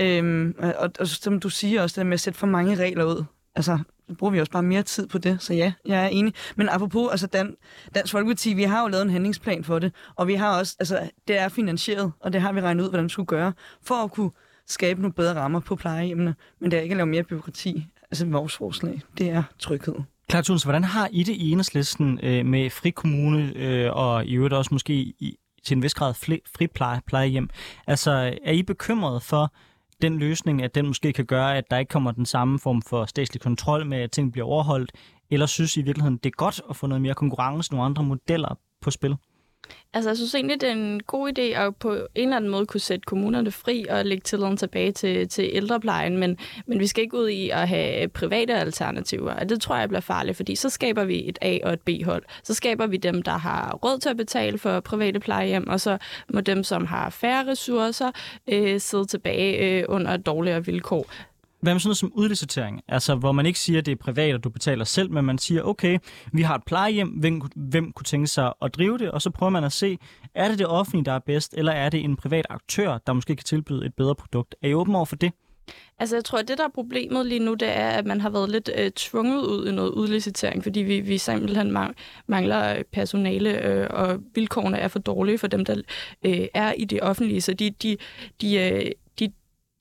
Øhm, og, og, som du siger også, det med at sætte for mange regler ud. Altså, bruger vi også bare mere tid på det, så ja, jeg er enig. Men apropos, altså Dan, Dansk Folkeparti, vi har jo lavet en handlingsplan for det, og vi har også, altså det er finansieret, og det har vi regnet ud, hvordan det skulle gøre, for at kunne skabe nogle bedre rammer på plejehjemmene, men det er ikke at lave mere byråkrati, altså vores forslag, det er tryghed. Klar, hvordan har I det i enhedslisten øh, med frikommune øh, og i øvrigt også måske i, til en vis grad fri, friplejehjem? Altså, er I bekymret for den løsning, at den måske kan gøre, at der ikke kommer den samme form for statslig kontrol med, at ting bliver overholdt, eller synes I i virkeligheden, det er godt at få noget mere konkurrence, nogle andre modeller på spil? Altså, jeg synes egentlig, det er en god idé at på en eller anden måde kunne sætte kommunerne fri og lægge tilliden tilbage til, til ældreplejen, men, men vi skal ikke ud i at have private alternativer, og det tror jeg bliver farligt, fordi så skaber vi et A- og et B-hold. Så skaber vi dem, der har råd til at betale for private plejehjem, og så må dem, som har færre ressourcer, øh, sidde tilbage øh, under dårligere vilkår. Hvad med sådan noget som udlicitering? Altså, hvor man ikke siger, at det er privat, og du betaler selv, men man siger, okay, vi har et plejehjem, hvem, hvem kunne tænke sig at drive det? Og så prøver man at se, er det det offentlige, der er bedst, eller er det en privat aktør, der måske kan tilbyde et bedre produkt? Er I åben over for det? Altså, jeg tror, at det, der er problemet lige nu, det er, at man har været lidt øh, tvunget ud i noget udlicitering, fordi vi, vi simpelthen mangler øh, personale, øh, og vilkårene er for dårlige for dem, der øh, er i det offentlige. Så de, de, de, øh,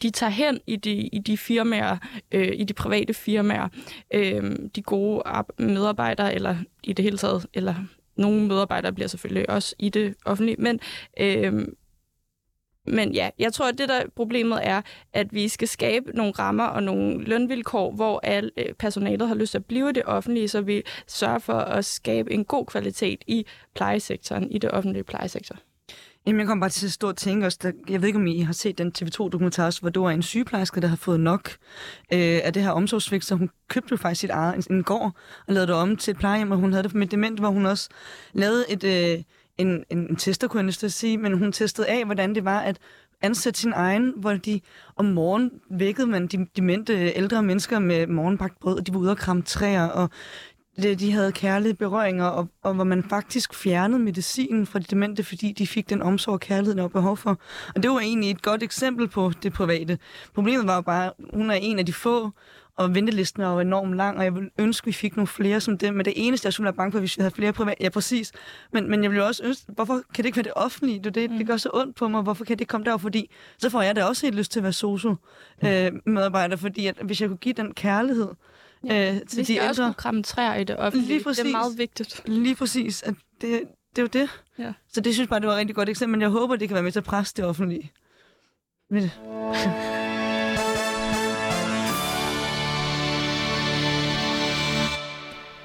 de tager hen i de, i de firmaer, øh, i de private firmaer, øh, de gode medarbejdere, eller i det hele taget, eller nogle medarbejdere bliver selvfølgelig også i det offentlige, men øh, men ja, jeg tror, at det der problemet er, at vi skal skabe nogle rammer og nogle lønvilkår, hvor al øh, personalet har lyst til at blive i det offentlige, så vi sørger for at skabe en god kvalitet i plejesektoren, i det offentlige plejesektor. Jamen, jeg kom bare til at stå og tænke også, der, jeg ved ikke, om I har set den TV2-dokumentar også, hvor der var en sygeplejerske, der har fået nok øh, af det her omsorgsvigt, så hun købte jo faktisk sit eget en, en gård og lavede det om til et plejehjem, og hun havde det med dement, hvor hun også lavede et, øh, en, en, en tester, kunne jeg næsten sige, men hun testede af, hvordan det var at ansætte sin egen, hvor de om morgenen vækkede man de demente ældre mennesker med morgenbagt brød, og de var ude og kramme træer, og de havde kærlige berøringer, og, og hvor man faktisk fjernede medicinen fra de demente, fordi de fik den omsorg og kærlighed, der var behov for. Og det var egentlig et godt eksempel på det private. Problemet var jo bare, at hun er en af de få, og ventelisten var jo enormt lang, og jeg ville ønske, at vi fik nogle flere som dem. Men det eneste, jeg skulle være bange for, hvis vi havde flere private... Ja, præcis. Men, men jeg ville også ønske, hvorfor kan det ikke være det offentlige? Det, det, mm. det gør så ondt på mig. Hvorfor kan det ikke komme der? Fordi så får jeg da også helt lyst til at være sosu-medarbejder, mm. øh, fordi at, hvis jeg kunne give den kærlighed, Ja, øh, til vi skal de ældre. også kunne kramme træer i det offentlige. Lige præcis. Det er meget vigtigt. Lige præcis. At det, det er jo det. Ja. Så det synes jeg bare, det var et rigtig godt eksempel, men jeg håber, det kan være med til at presse det offentlige. Med det.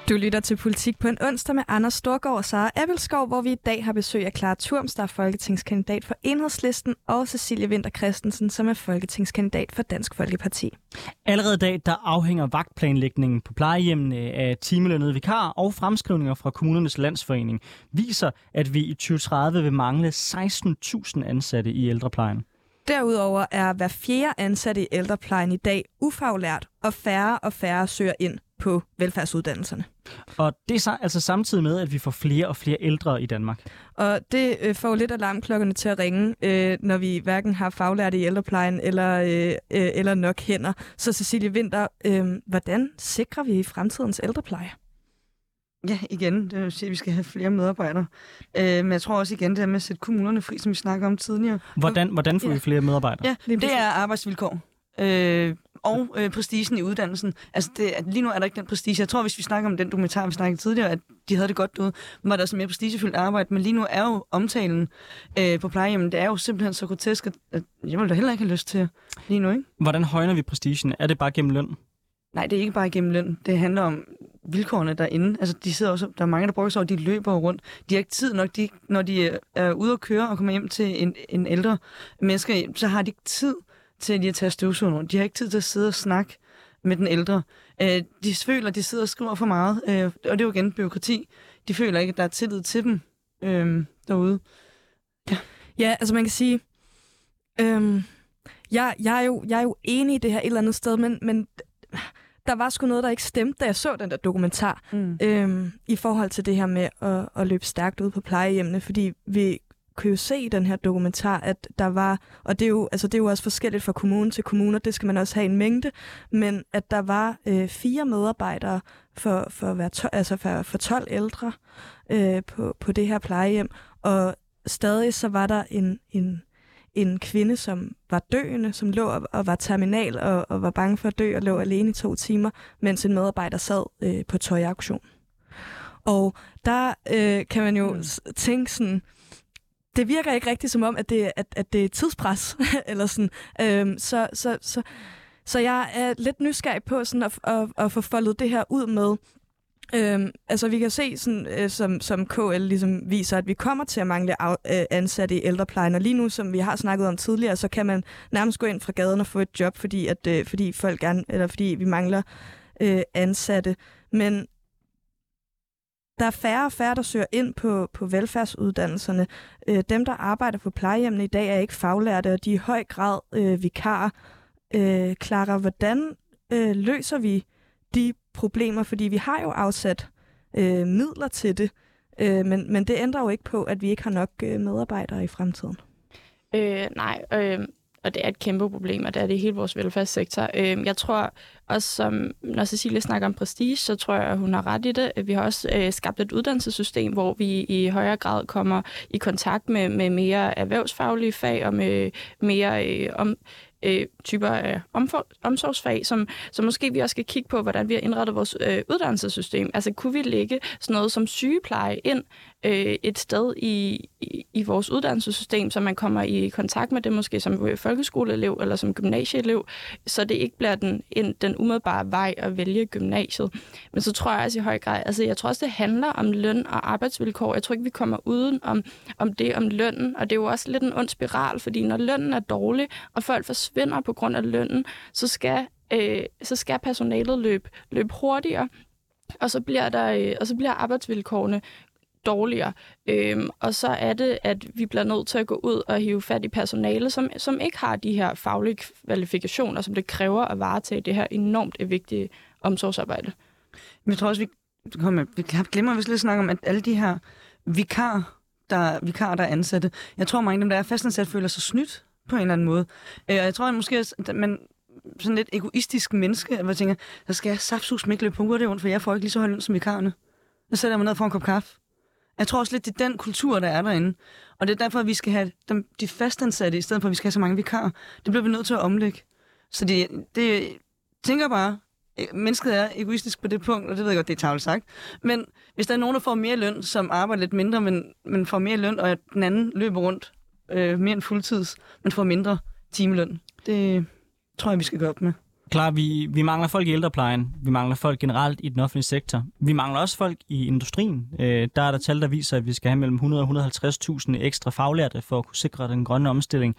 Du lytter til Politik på en onsdag med Anders Storgård og Sara Appelskov, hvor vi i dag har besøg af Clara Turms, der er folketingskandidat for Enhedslisten, og Cecilie Winter Christensen, som er folketingskandidat for Dansk Folkeparti. Allerede i dag der afhænger vagtplanlægningen på plejehjemmene af timelønnede vikar og fremskrivninger fra kommunernes landsforening viser, at vi i 2030 vil mangle 16.000 ansatte i ældreplejen. Derudover er hver fjerde ansatte i ældreplejen i dag ufaglært, og færre og færre søger ind på velfærdsuddannelserne. Og det er altså samtidig med, at vi får flere og flere ældre i Danmark. Og det øh, får lidt alarmklokkerne til at ringe, øh, når vi hverken har faglærte i ældreplejen eller, øh, øh, eller nok hænder. Så Cecilie Winter, øh, hvordan sikrer vi fremtidens ældrepleje? Ja, igen, det vil sige, at vi skal have flere medarbejdere. Øh, men jeg tror også igen, det er med at sætte kommunerne fri, som vi snakker om tidligere. Hvordan, hvordan får ja. vi flere medarbejdere? Ja, det er arbejdsvilkår. Øh, og øh, prestigen i uddannelsen. Altså, det, at lige nu er der ikke den prestige. Jeg tror, hvis vi snakker om den dokumentar, vi snakkede tidligere, at de havde det godt derude, var der så mere prestigefyldt arbejde. Men lige nu er jo omtalen øh, på plejehjemmen, det er jo simpelthen så grotesk, at, jeg vil da heller ikke have lyst til lige nu. Ikke? Hvordan højner vi prestigen? Er det bare gennem løn? Nej, det er ikke bare gennem løn. Det handler om vilkårene derinde. Altså, de sidder også, der er mange, der bruger sig over, de løber rundt. De har ikke tid nok, de, når de er ude at køre og kommer hjem til en, en ældre menneske, så har de ikke tid til lige at tage støvsugeren De har ikke tid til at sidde og snakke med den ældre. Øh, de føler, at de sidder og skriver for meget, øh, og det er jo igen byråkrati. De føler ikke, at der er tillid til dem øh, derude. Ja. ja, altså man kan sige, øh, jeg, jeg, er jo, jeg er jo enig i det her et eller andet sted, men, men der var sgu noget, der ikke stemte, da jeg så den der dokumentar, mm. øhm, i forhold til det her med at, at løbe stærkt ud på plejehjemmene, fordi vi kunne jo se i den her dokumentar, at der var, og det er jo, altså det er jo også forskelligt fra kommune til kommune, det skal man også have en mængde, men at der var øh, fire medarbejdere for, for, hver to, altså for, for 12 ældre øh, på, på det her plejehjem, og stadig så var der en, en, en kvinde, som var døende, som lå og, og var terminal og, og var bange for at dø og lå alene i to timer, mens en medarbejder sad øh, på tøjauktion. Og der øh, kan man jo mm. tænke sådan, det virker ikke rigtigt som om, at det, at, at det er tidspres, eller sådan. Øhm, så, så, så, så jeg er lidt nysgerrig på sådan at, at, at få foldet det her ud med, Øhm, altså vi kan se, sådan, øh, som, som KL ligesom viser, at vi kommer til at mangle af, øh, ansatte i ældreplejen, og lige nu, som vi har snakket om tidligere, så kan man nærmest gå ind fra gaden og få et job, fordi, at, øh, fordi, folk gerne, eller fordi vi mangler øh, ansatte. Men der er færre og færre, der søger ind på, på velfærdsuddannelserne. Øh, dem, der arbejder på plejehjemmene i dag, er ikke faglærte, og de er i høj grad øh, vikarer. Øh, Clara, hvordan øh, løser vi de problemer? Fordi vi har jo afsat øh, midler til det, øh, men, men det ændrer jo ikke på, at vi ikke har nok øh, medarbejdere i fremtiden. Øh, nej, øh, og det er et kæmpe problem, og det er det i hele vores velfærdssektor. Øh, jeg tror også, som når Cecilie snakker om prestige, så tror jeg, at hun har ret i det. Vi har også øh, skabt et uddannelsessystem, hvor vi i højere grad kommer i kontakt med, med mere erhvervsfaglige fag og med mere øh, om, øh, typer af omfor, omsorgsfag, som, som måske vi også skal kigge på, hvordan vi har indrettet vores øh, uddannelsessystem. Altså kunne vi lægge sådan noget som sygepleje ind øh, et sted i, i, i vores uddannelsessystem, så man kommer i kontakt med det måske som folkeskoleelev eller som gymnasieelev, så det ikke bliver den, en, den umiddelbare vej at vælge gymnasiet. Men så tror jeg også i høj grad, altså jeg tror også, det handler om løn og arbejdsvilkår. Jeg tror ikke, vi kommer uden om, om det, om lønnen, og det er jo også lidt en ond spiral, fordi når lønnen er dårlig, og folk forsvinder på grund af lønnen, så skal øh, så skal personalet løbe, løbe hurtigere, og så bliver der øh, og så bliver arbejdsvilkårene dårligere. Øhm, og så er det, at vi bliver nødt til at gå ud og hive fat i personale, som, som ikke har de her faglige kvalifikationer, som det kræver at varetage det her enormt vigtige omsorgsarbejde. Men jeg tror også, vi, kommer, vi glemmer vist lidt snakke om, at alle de her vikar, der, vikar, der er ansatte, jeg tror mange af dem, der er fastansat, føler sig snydt på en eller anden måde. Øh, og jeg tror at måske, at man sådan lidt egoistisk menneske, hvor jeg tænker, så skal jeg saftsus ikke løbe på rundt, for jeg får ikke lige så høj løn som vikarerne. Så sætter jeg mig ned for en kop kaffe. Jeg tror også lidt, det er den kultur, der er derinde. Og det er derfor, at vi skal have dem, de fastansatte, i stedet for, at vi skal have så mange vikarer. Det bliver vi nødt til at omlægge. Så det, det tænker bare, eh, mennesket er egoistisk på det punkt, og det ved jeg godt, det er tavligt sagt. Men hvis der er nogen, der får mere løn, som arbejder lidt mindre, men, men får mere løn, og den anden løber rundt øh, mere end fuldtids, men får mindre timeløn, det tror jeg, vi skal gøre op med. Klar, vi, vi mangler folk i ældreplejen. Vi mangler folk generelt i den offentlige sektor. Vi mangler også folk i industrien. Øh, der er der tal, der viser, at vi skal have mellem 100 og 150.000 ekstra faglærte for at kunne sikre den grønne omstilling.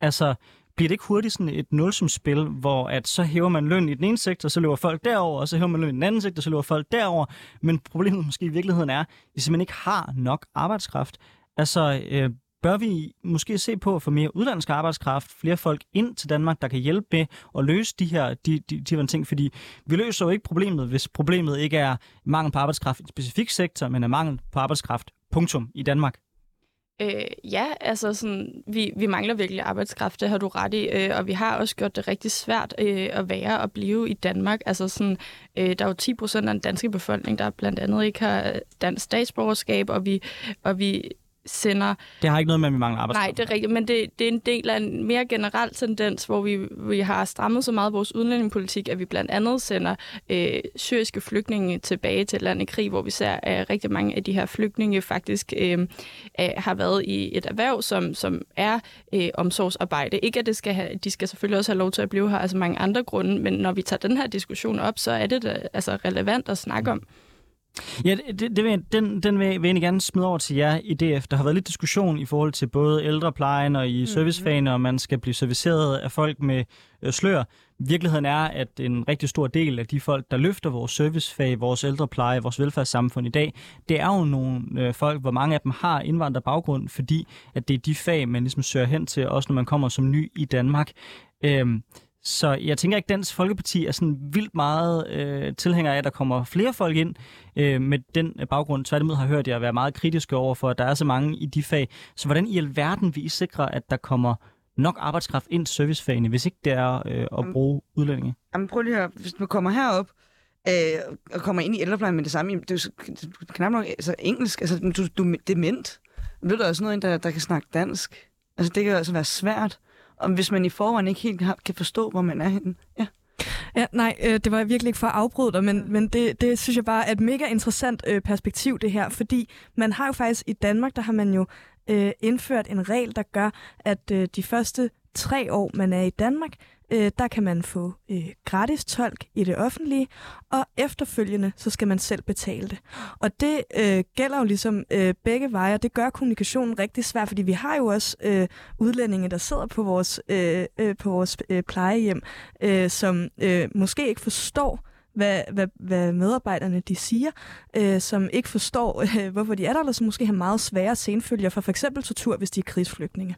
Altså, bliver det ikke hurtigt sådan et nulsumspil, hvor at så hæver man løn i den ene sektor, så løber folk derover, og så hæver man løn i den anden sektor, så løber folk derover. Men problemet måske i virkeligheden er, at vi simpelthen ikke har nok arbejdskraft. Altså, øh, bør vi måske se på at få mere udlandsk arbejdskraft, flere folk ind til Danmark, der kan hjælpe med at løse de her, de, de, de her ting, fordi vi løser jo ikke problemet, hvis problemet ikke er mangel på arbejdskraft i en specifik sektor, men er mangel på arbejdskraft, punktum, i Danmark. Øh, ja, altså sådan, vi, vi mangler virkelig arbejdskraft, det har du ret i, øh, og vi har også gjort det rigtig svært øh, at være og blive i Danmark. Altså sådan, øh, der er jo 10 procent af den danske befolkning, der blandt andet ikke har dansk statsborgerskab, og vi, og vi sender... Det har ikke noget med, at vi mangler arbejdskraft. Nej, det er rigtigt, men det, det er en del af en mere generel tendens, hvor vi, vi har strammet så meget vores udlændingepolitik, at vi blandt andet sender øh, syriske flygtninge tilbage til et land i krig, hvor vi ser, at rigtig mange af de her flygtninge faktisk øh, har været i et erhverv, som, som er øh, omsorgsarbejde. Ikke at det skal have, de skal selvfølgelig også have lov til at blive her, altså mange andre grunde, men når vi tager den her diskussion op, så er det da, altså relevant at snakke om. Ja, det, det vil, den, den vil, vil jeg egentlig gerne smide over til jer i DF. Der har været lidt diskussion i forhold til både ældreplejen og i mm-hmm. servicefagene, og man skal blive serviceret af folk med øh, slør. Virkeligheden er, at en rigtig stor del af de folk, der løfter vores servicefag, vores ældrepleje, vores velfærdssamfund i dag, det er jo nogle øh, folk, hvor mange af dem har indvandrerbaggrund, fordi at det er de fag, man ligesom søger hen til, også når man kommer som ny i Danmark. Øhm, så jeg tænker ikke, at Dansk Folkeparti er sådan vildt meget øh, tilhænger af, at der kommer flere folk ind øh, med den baggrund. Tværtimod har hørt jer være meget kritiske over for, at der er så mange i de fag. Så hvordan i alverden vil I sikre, at der kommer nok arbejdskraft ind til servicefagene, hvis ikke det er øh, at bruge udlændinge? Jamen prøv lige at høre. Hvis du kommer herop øh, og kommer ind i ældreplejen med det samme, det er jo knap nok altså, engelsk, altså du, du er dement. Ved du også noget, der, der kan snakke dansk? Altså det kan altså være svært og hvis man i forvejen ikke helt kan forstå, hvor man er henne. Ja. Ja, nej, øh, det var virkelig ikke for at afbryde dig, men, men det, det synes jeg bare er et mega interessant øh, perspektiv, det her, fordi man har jo faktisk i Danmark, der har man jo øh, indført en regel, der gør, at øh, de første tre år, man er i Danmark, øh, der kan man få øh, gratis tolk i det offentlige, og efterfølgende, så skal man selv betale det. Og det øh, gælder jo ligesom øh, begge veje, og det gør kommunikationen rigtig svært, fordi vi har jo også øh, udlændinge, der sidder på vores, øh, øh, på vores øh, plejehjem, øh, som øh, måske ikke forstår, hvad, hvad, hvad medarbejderne de siger, øh, som ikke forstår, øh, hvorfor de er der, eller som måske har meget svære senfølger for f.eks. tortur, hvis de er krigsflygtninge.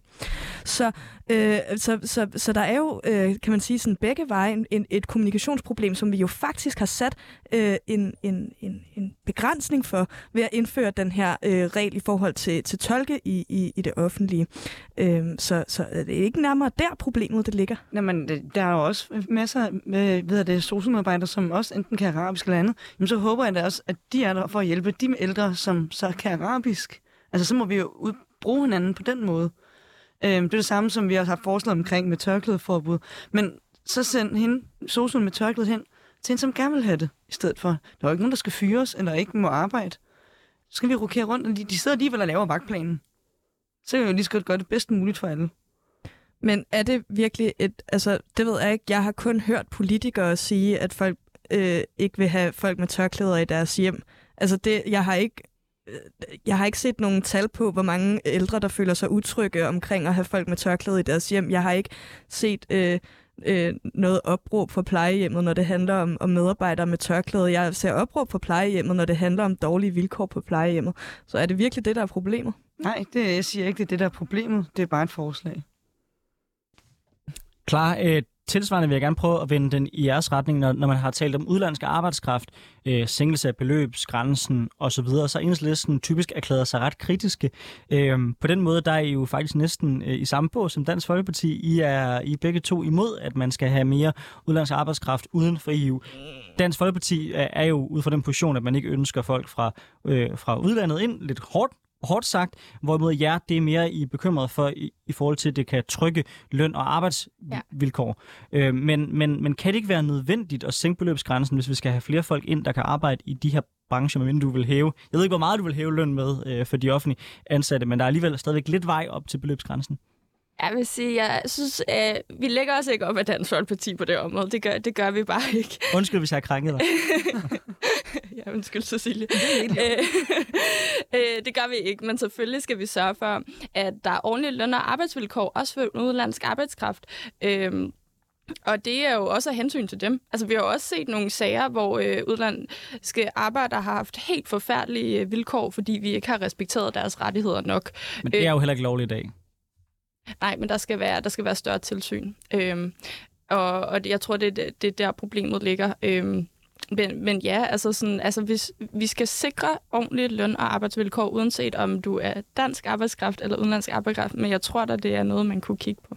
Så, øh, så, så, så der er jo, øh, kan man sige, sådan begge veje en, et kommunikationsproblem, som vi jo faktisk har sat øh, en, en, en, en begrænsning for ved at indføre den her øh, regel i forhold til, til tolke i, i, i det offentlige. Øh, så, så det er ikke nærmere der problemet, det ligger. Jamen, der er jo også masser af øh, ved det, socialarbejdere som også enten kan arabisk eller andet. Jamen, så håber jeg da også, at de er der for at hjælpe de ældre, som så kan arabisk. Altså, så må vi jo ud, bruge hinanden på den måde. Øhm, det er det samme, som vi har foreslået omkring med tørklædeforbud. Men så send hende, sosuen med tørklædet hen, til en, som gerne vil have det, i stedet for. Der er jo ikke nogen, der skal fyres, eller ikke må arbejde. Så skal vi rokere rundt, og de, de sidder alligevel og laver vagtplanen. Så kan vi jo lige så godt gøre det bedst muligt for alle. Men er det virkelig et... Altså, det ved jeg ikke. Jeg har kun hørt politikere sige, at folk øh, ikke vil have folk med tørklæder i deres hjem. Altså, det, jeg har ikke øh, jeg har ikke set nogen tal på, hvor mange ældre, der føler sig utrygge omkring at have folk med tørklæde i deres hjem. Jeg har ikke set øh, øh, noget opråb på plejehjemmet, når det handler om, om medarbejdere med tørklæde. Jeg ser opråb på plejehjemmet, når det handler om dårlige vilkår på plejehjemmet. Så er det virkelig det, der er problemet? Nej, det, jeg siger ikke, det er det, der er problemet. Det er bare et forslag. Klar, øh, tilsvarende vil jeg gerne prøve at vende den i jeres retning, når, når man har talt om udlandsk arbejdskraft, øh, sænkelse af beløbsgrænsen osv., så, så enhedslisten typisk erklærer sig ret kritiske. Øh, på den måde, der er I jo faktisk næsten øh, i samme båd som Dansk Folkeparti. I er I er begge to imod, at man skal have mere udlandsk arbejdskraft uden for EU. Dansk Folkeparti er, er jo ud fra den position, at man ikke ønsker folk fra, øh, fra udlandet ind, lidt hårdt hårdt sagt, hvorimod jer, det er mere I er bekymret for i, i forhold til, at det kan trykke løn- og arbejdsvilkår. Ja. Øh, men, men, men kan det ikke være nødvendigt at sænke beløbsgrænsen, hvis vi skal have flere folk ind, der kan arbejde i de her brancher, men du vil hæve. Jeg ved ikke, hvor meget du vil hæve løn med øh, for de offentlige ansatte, men der er alligevel stadigvæk lidt vej op til beløbsgrænsen. Jeg vil sige, jeg synes, øh, vi lægger os ikke op af Dansk Folkeparti på det område. Det gør, det gør vi bare ikke. Undskyld, hvis jeg har krænket dig. ja, undskyld, Cecilie. Det, øh, øh, det gør vi ikke, men selvfølgelig skal vi sørge for, at der er ordentlige løn- og arbejdsvilkår, også for udenlandsk arbejdskraft. Øh, og det er jo også af hensyn til dem. Altså, vi har jo også set nogle sager, hvor øh, udlandske arbejdere har haft helt forfærdelige øh, vilkår, fordi vi ikke har respekteret deres rettigheder nok. Men det er jo heller ikke lovligt i dag. Nej, men der skal være, der skal være større tilsyn. Øhm, og, og jeg tror, det, det, det er der problemet ligger. Øhm, men, men ja, altså, sådan, altså hvis vi skal sikre ordentligt løn- og arbejdsvilkår, uanset om du er dansk arbejdskraft eller udenlandsk arbejdskraft, men jeg tror da, det er noget, man kunne kigge på.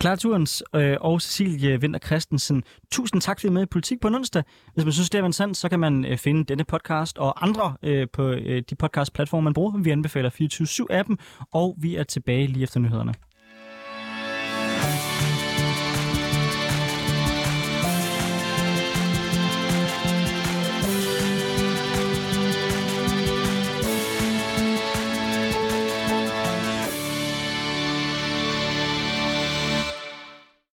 Clara Turens øh, og Cecilie Vinter Christensen, tusind tak, for I med i Politik på en onsdag. Hvis man synes, det er interessant, så kan man øh, finde denne podcast og andre øh, på øh, de podcast-platforme, man bruger. Vi anbefaler 24-7-appen, og vi er tilbage lige efter nyhederne.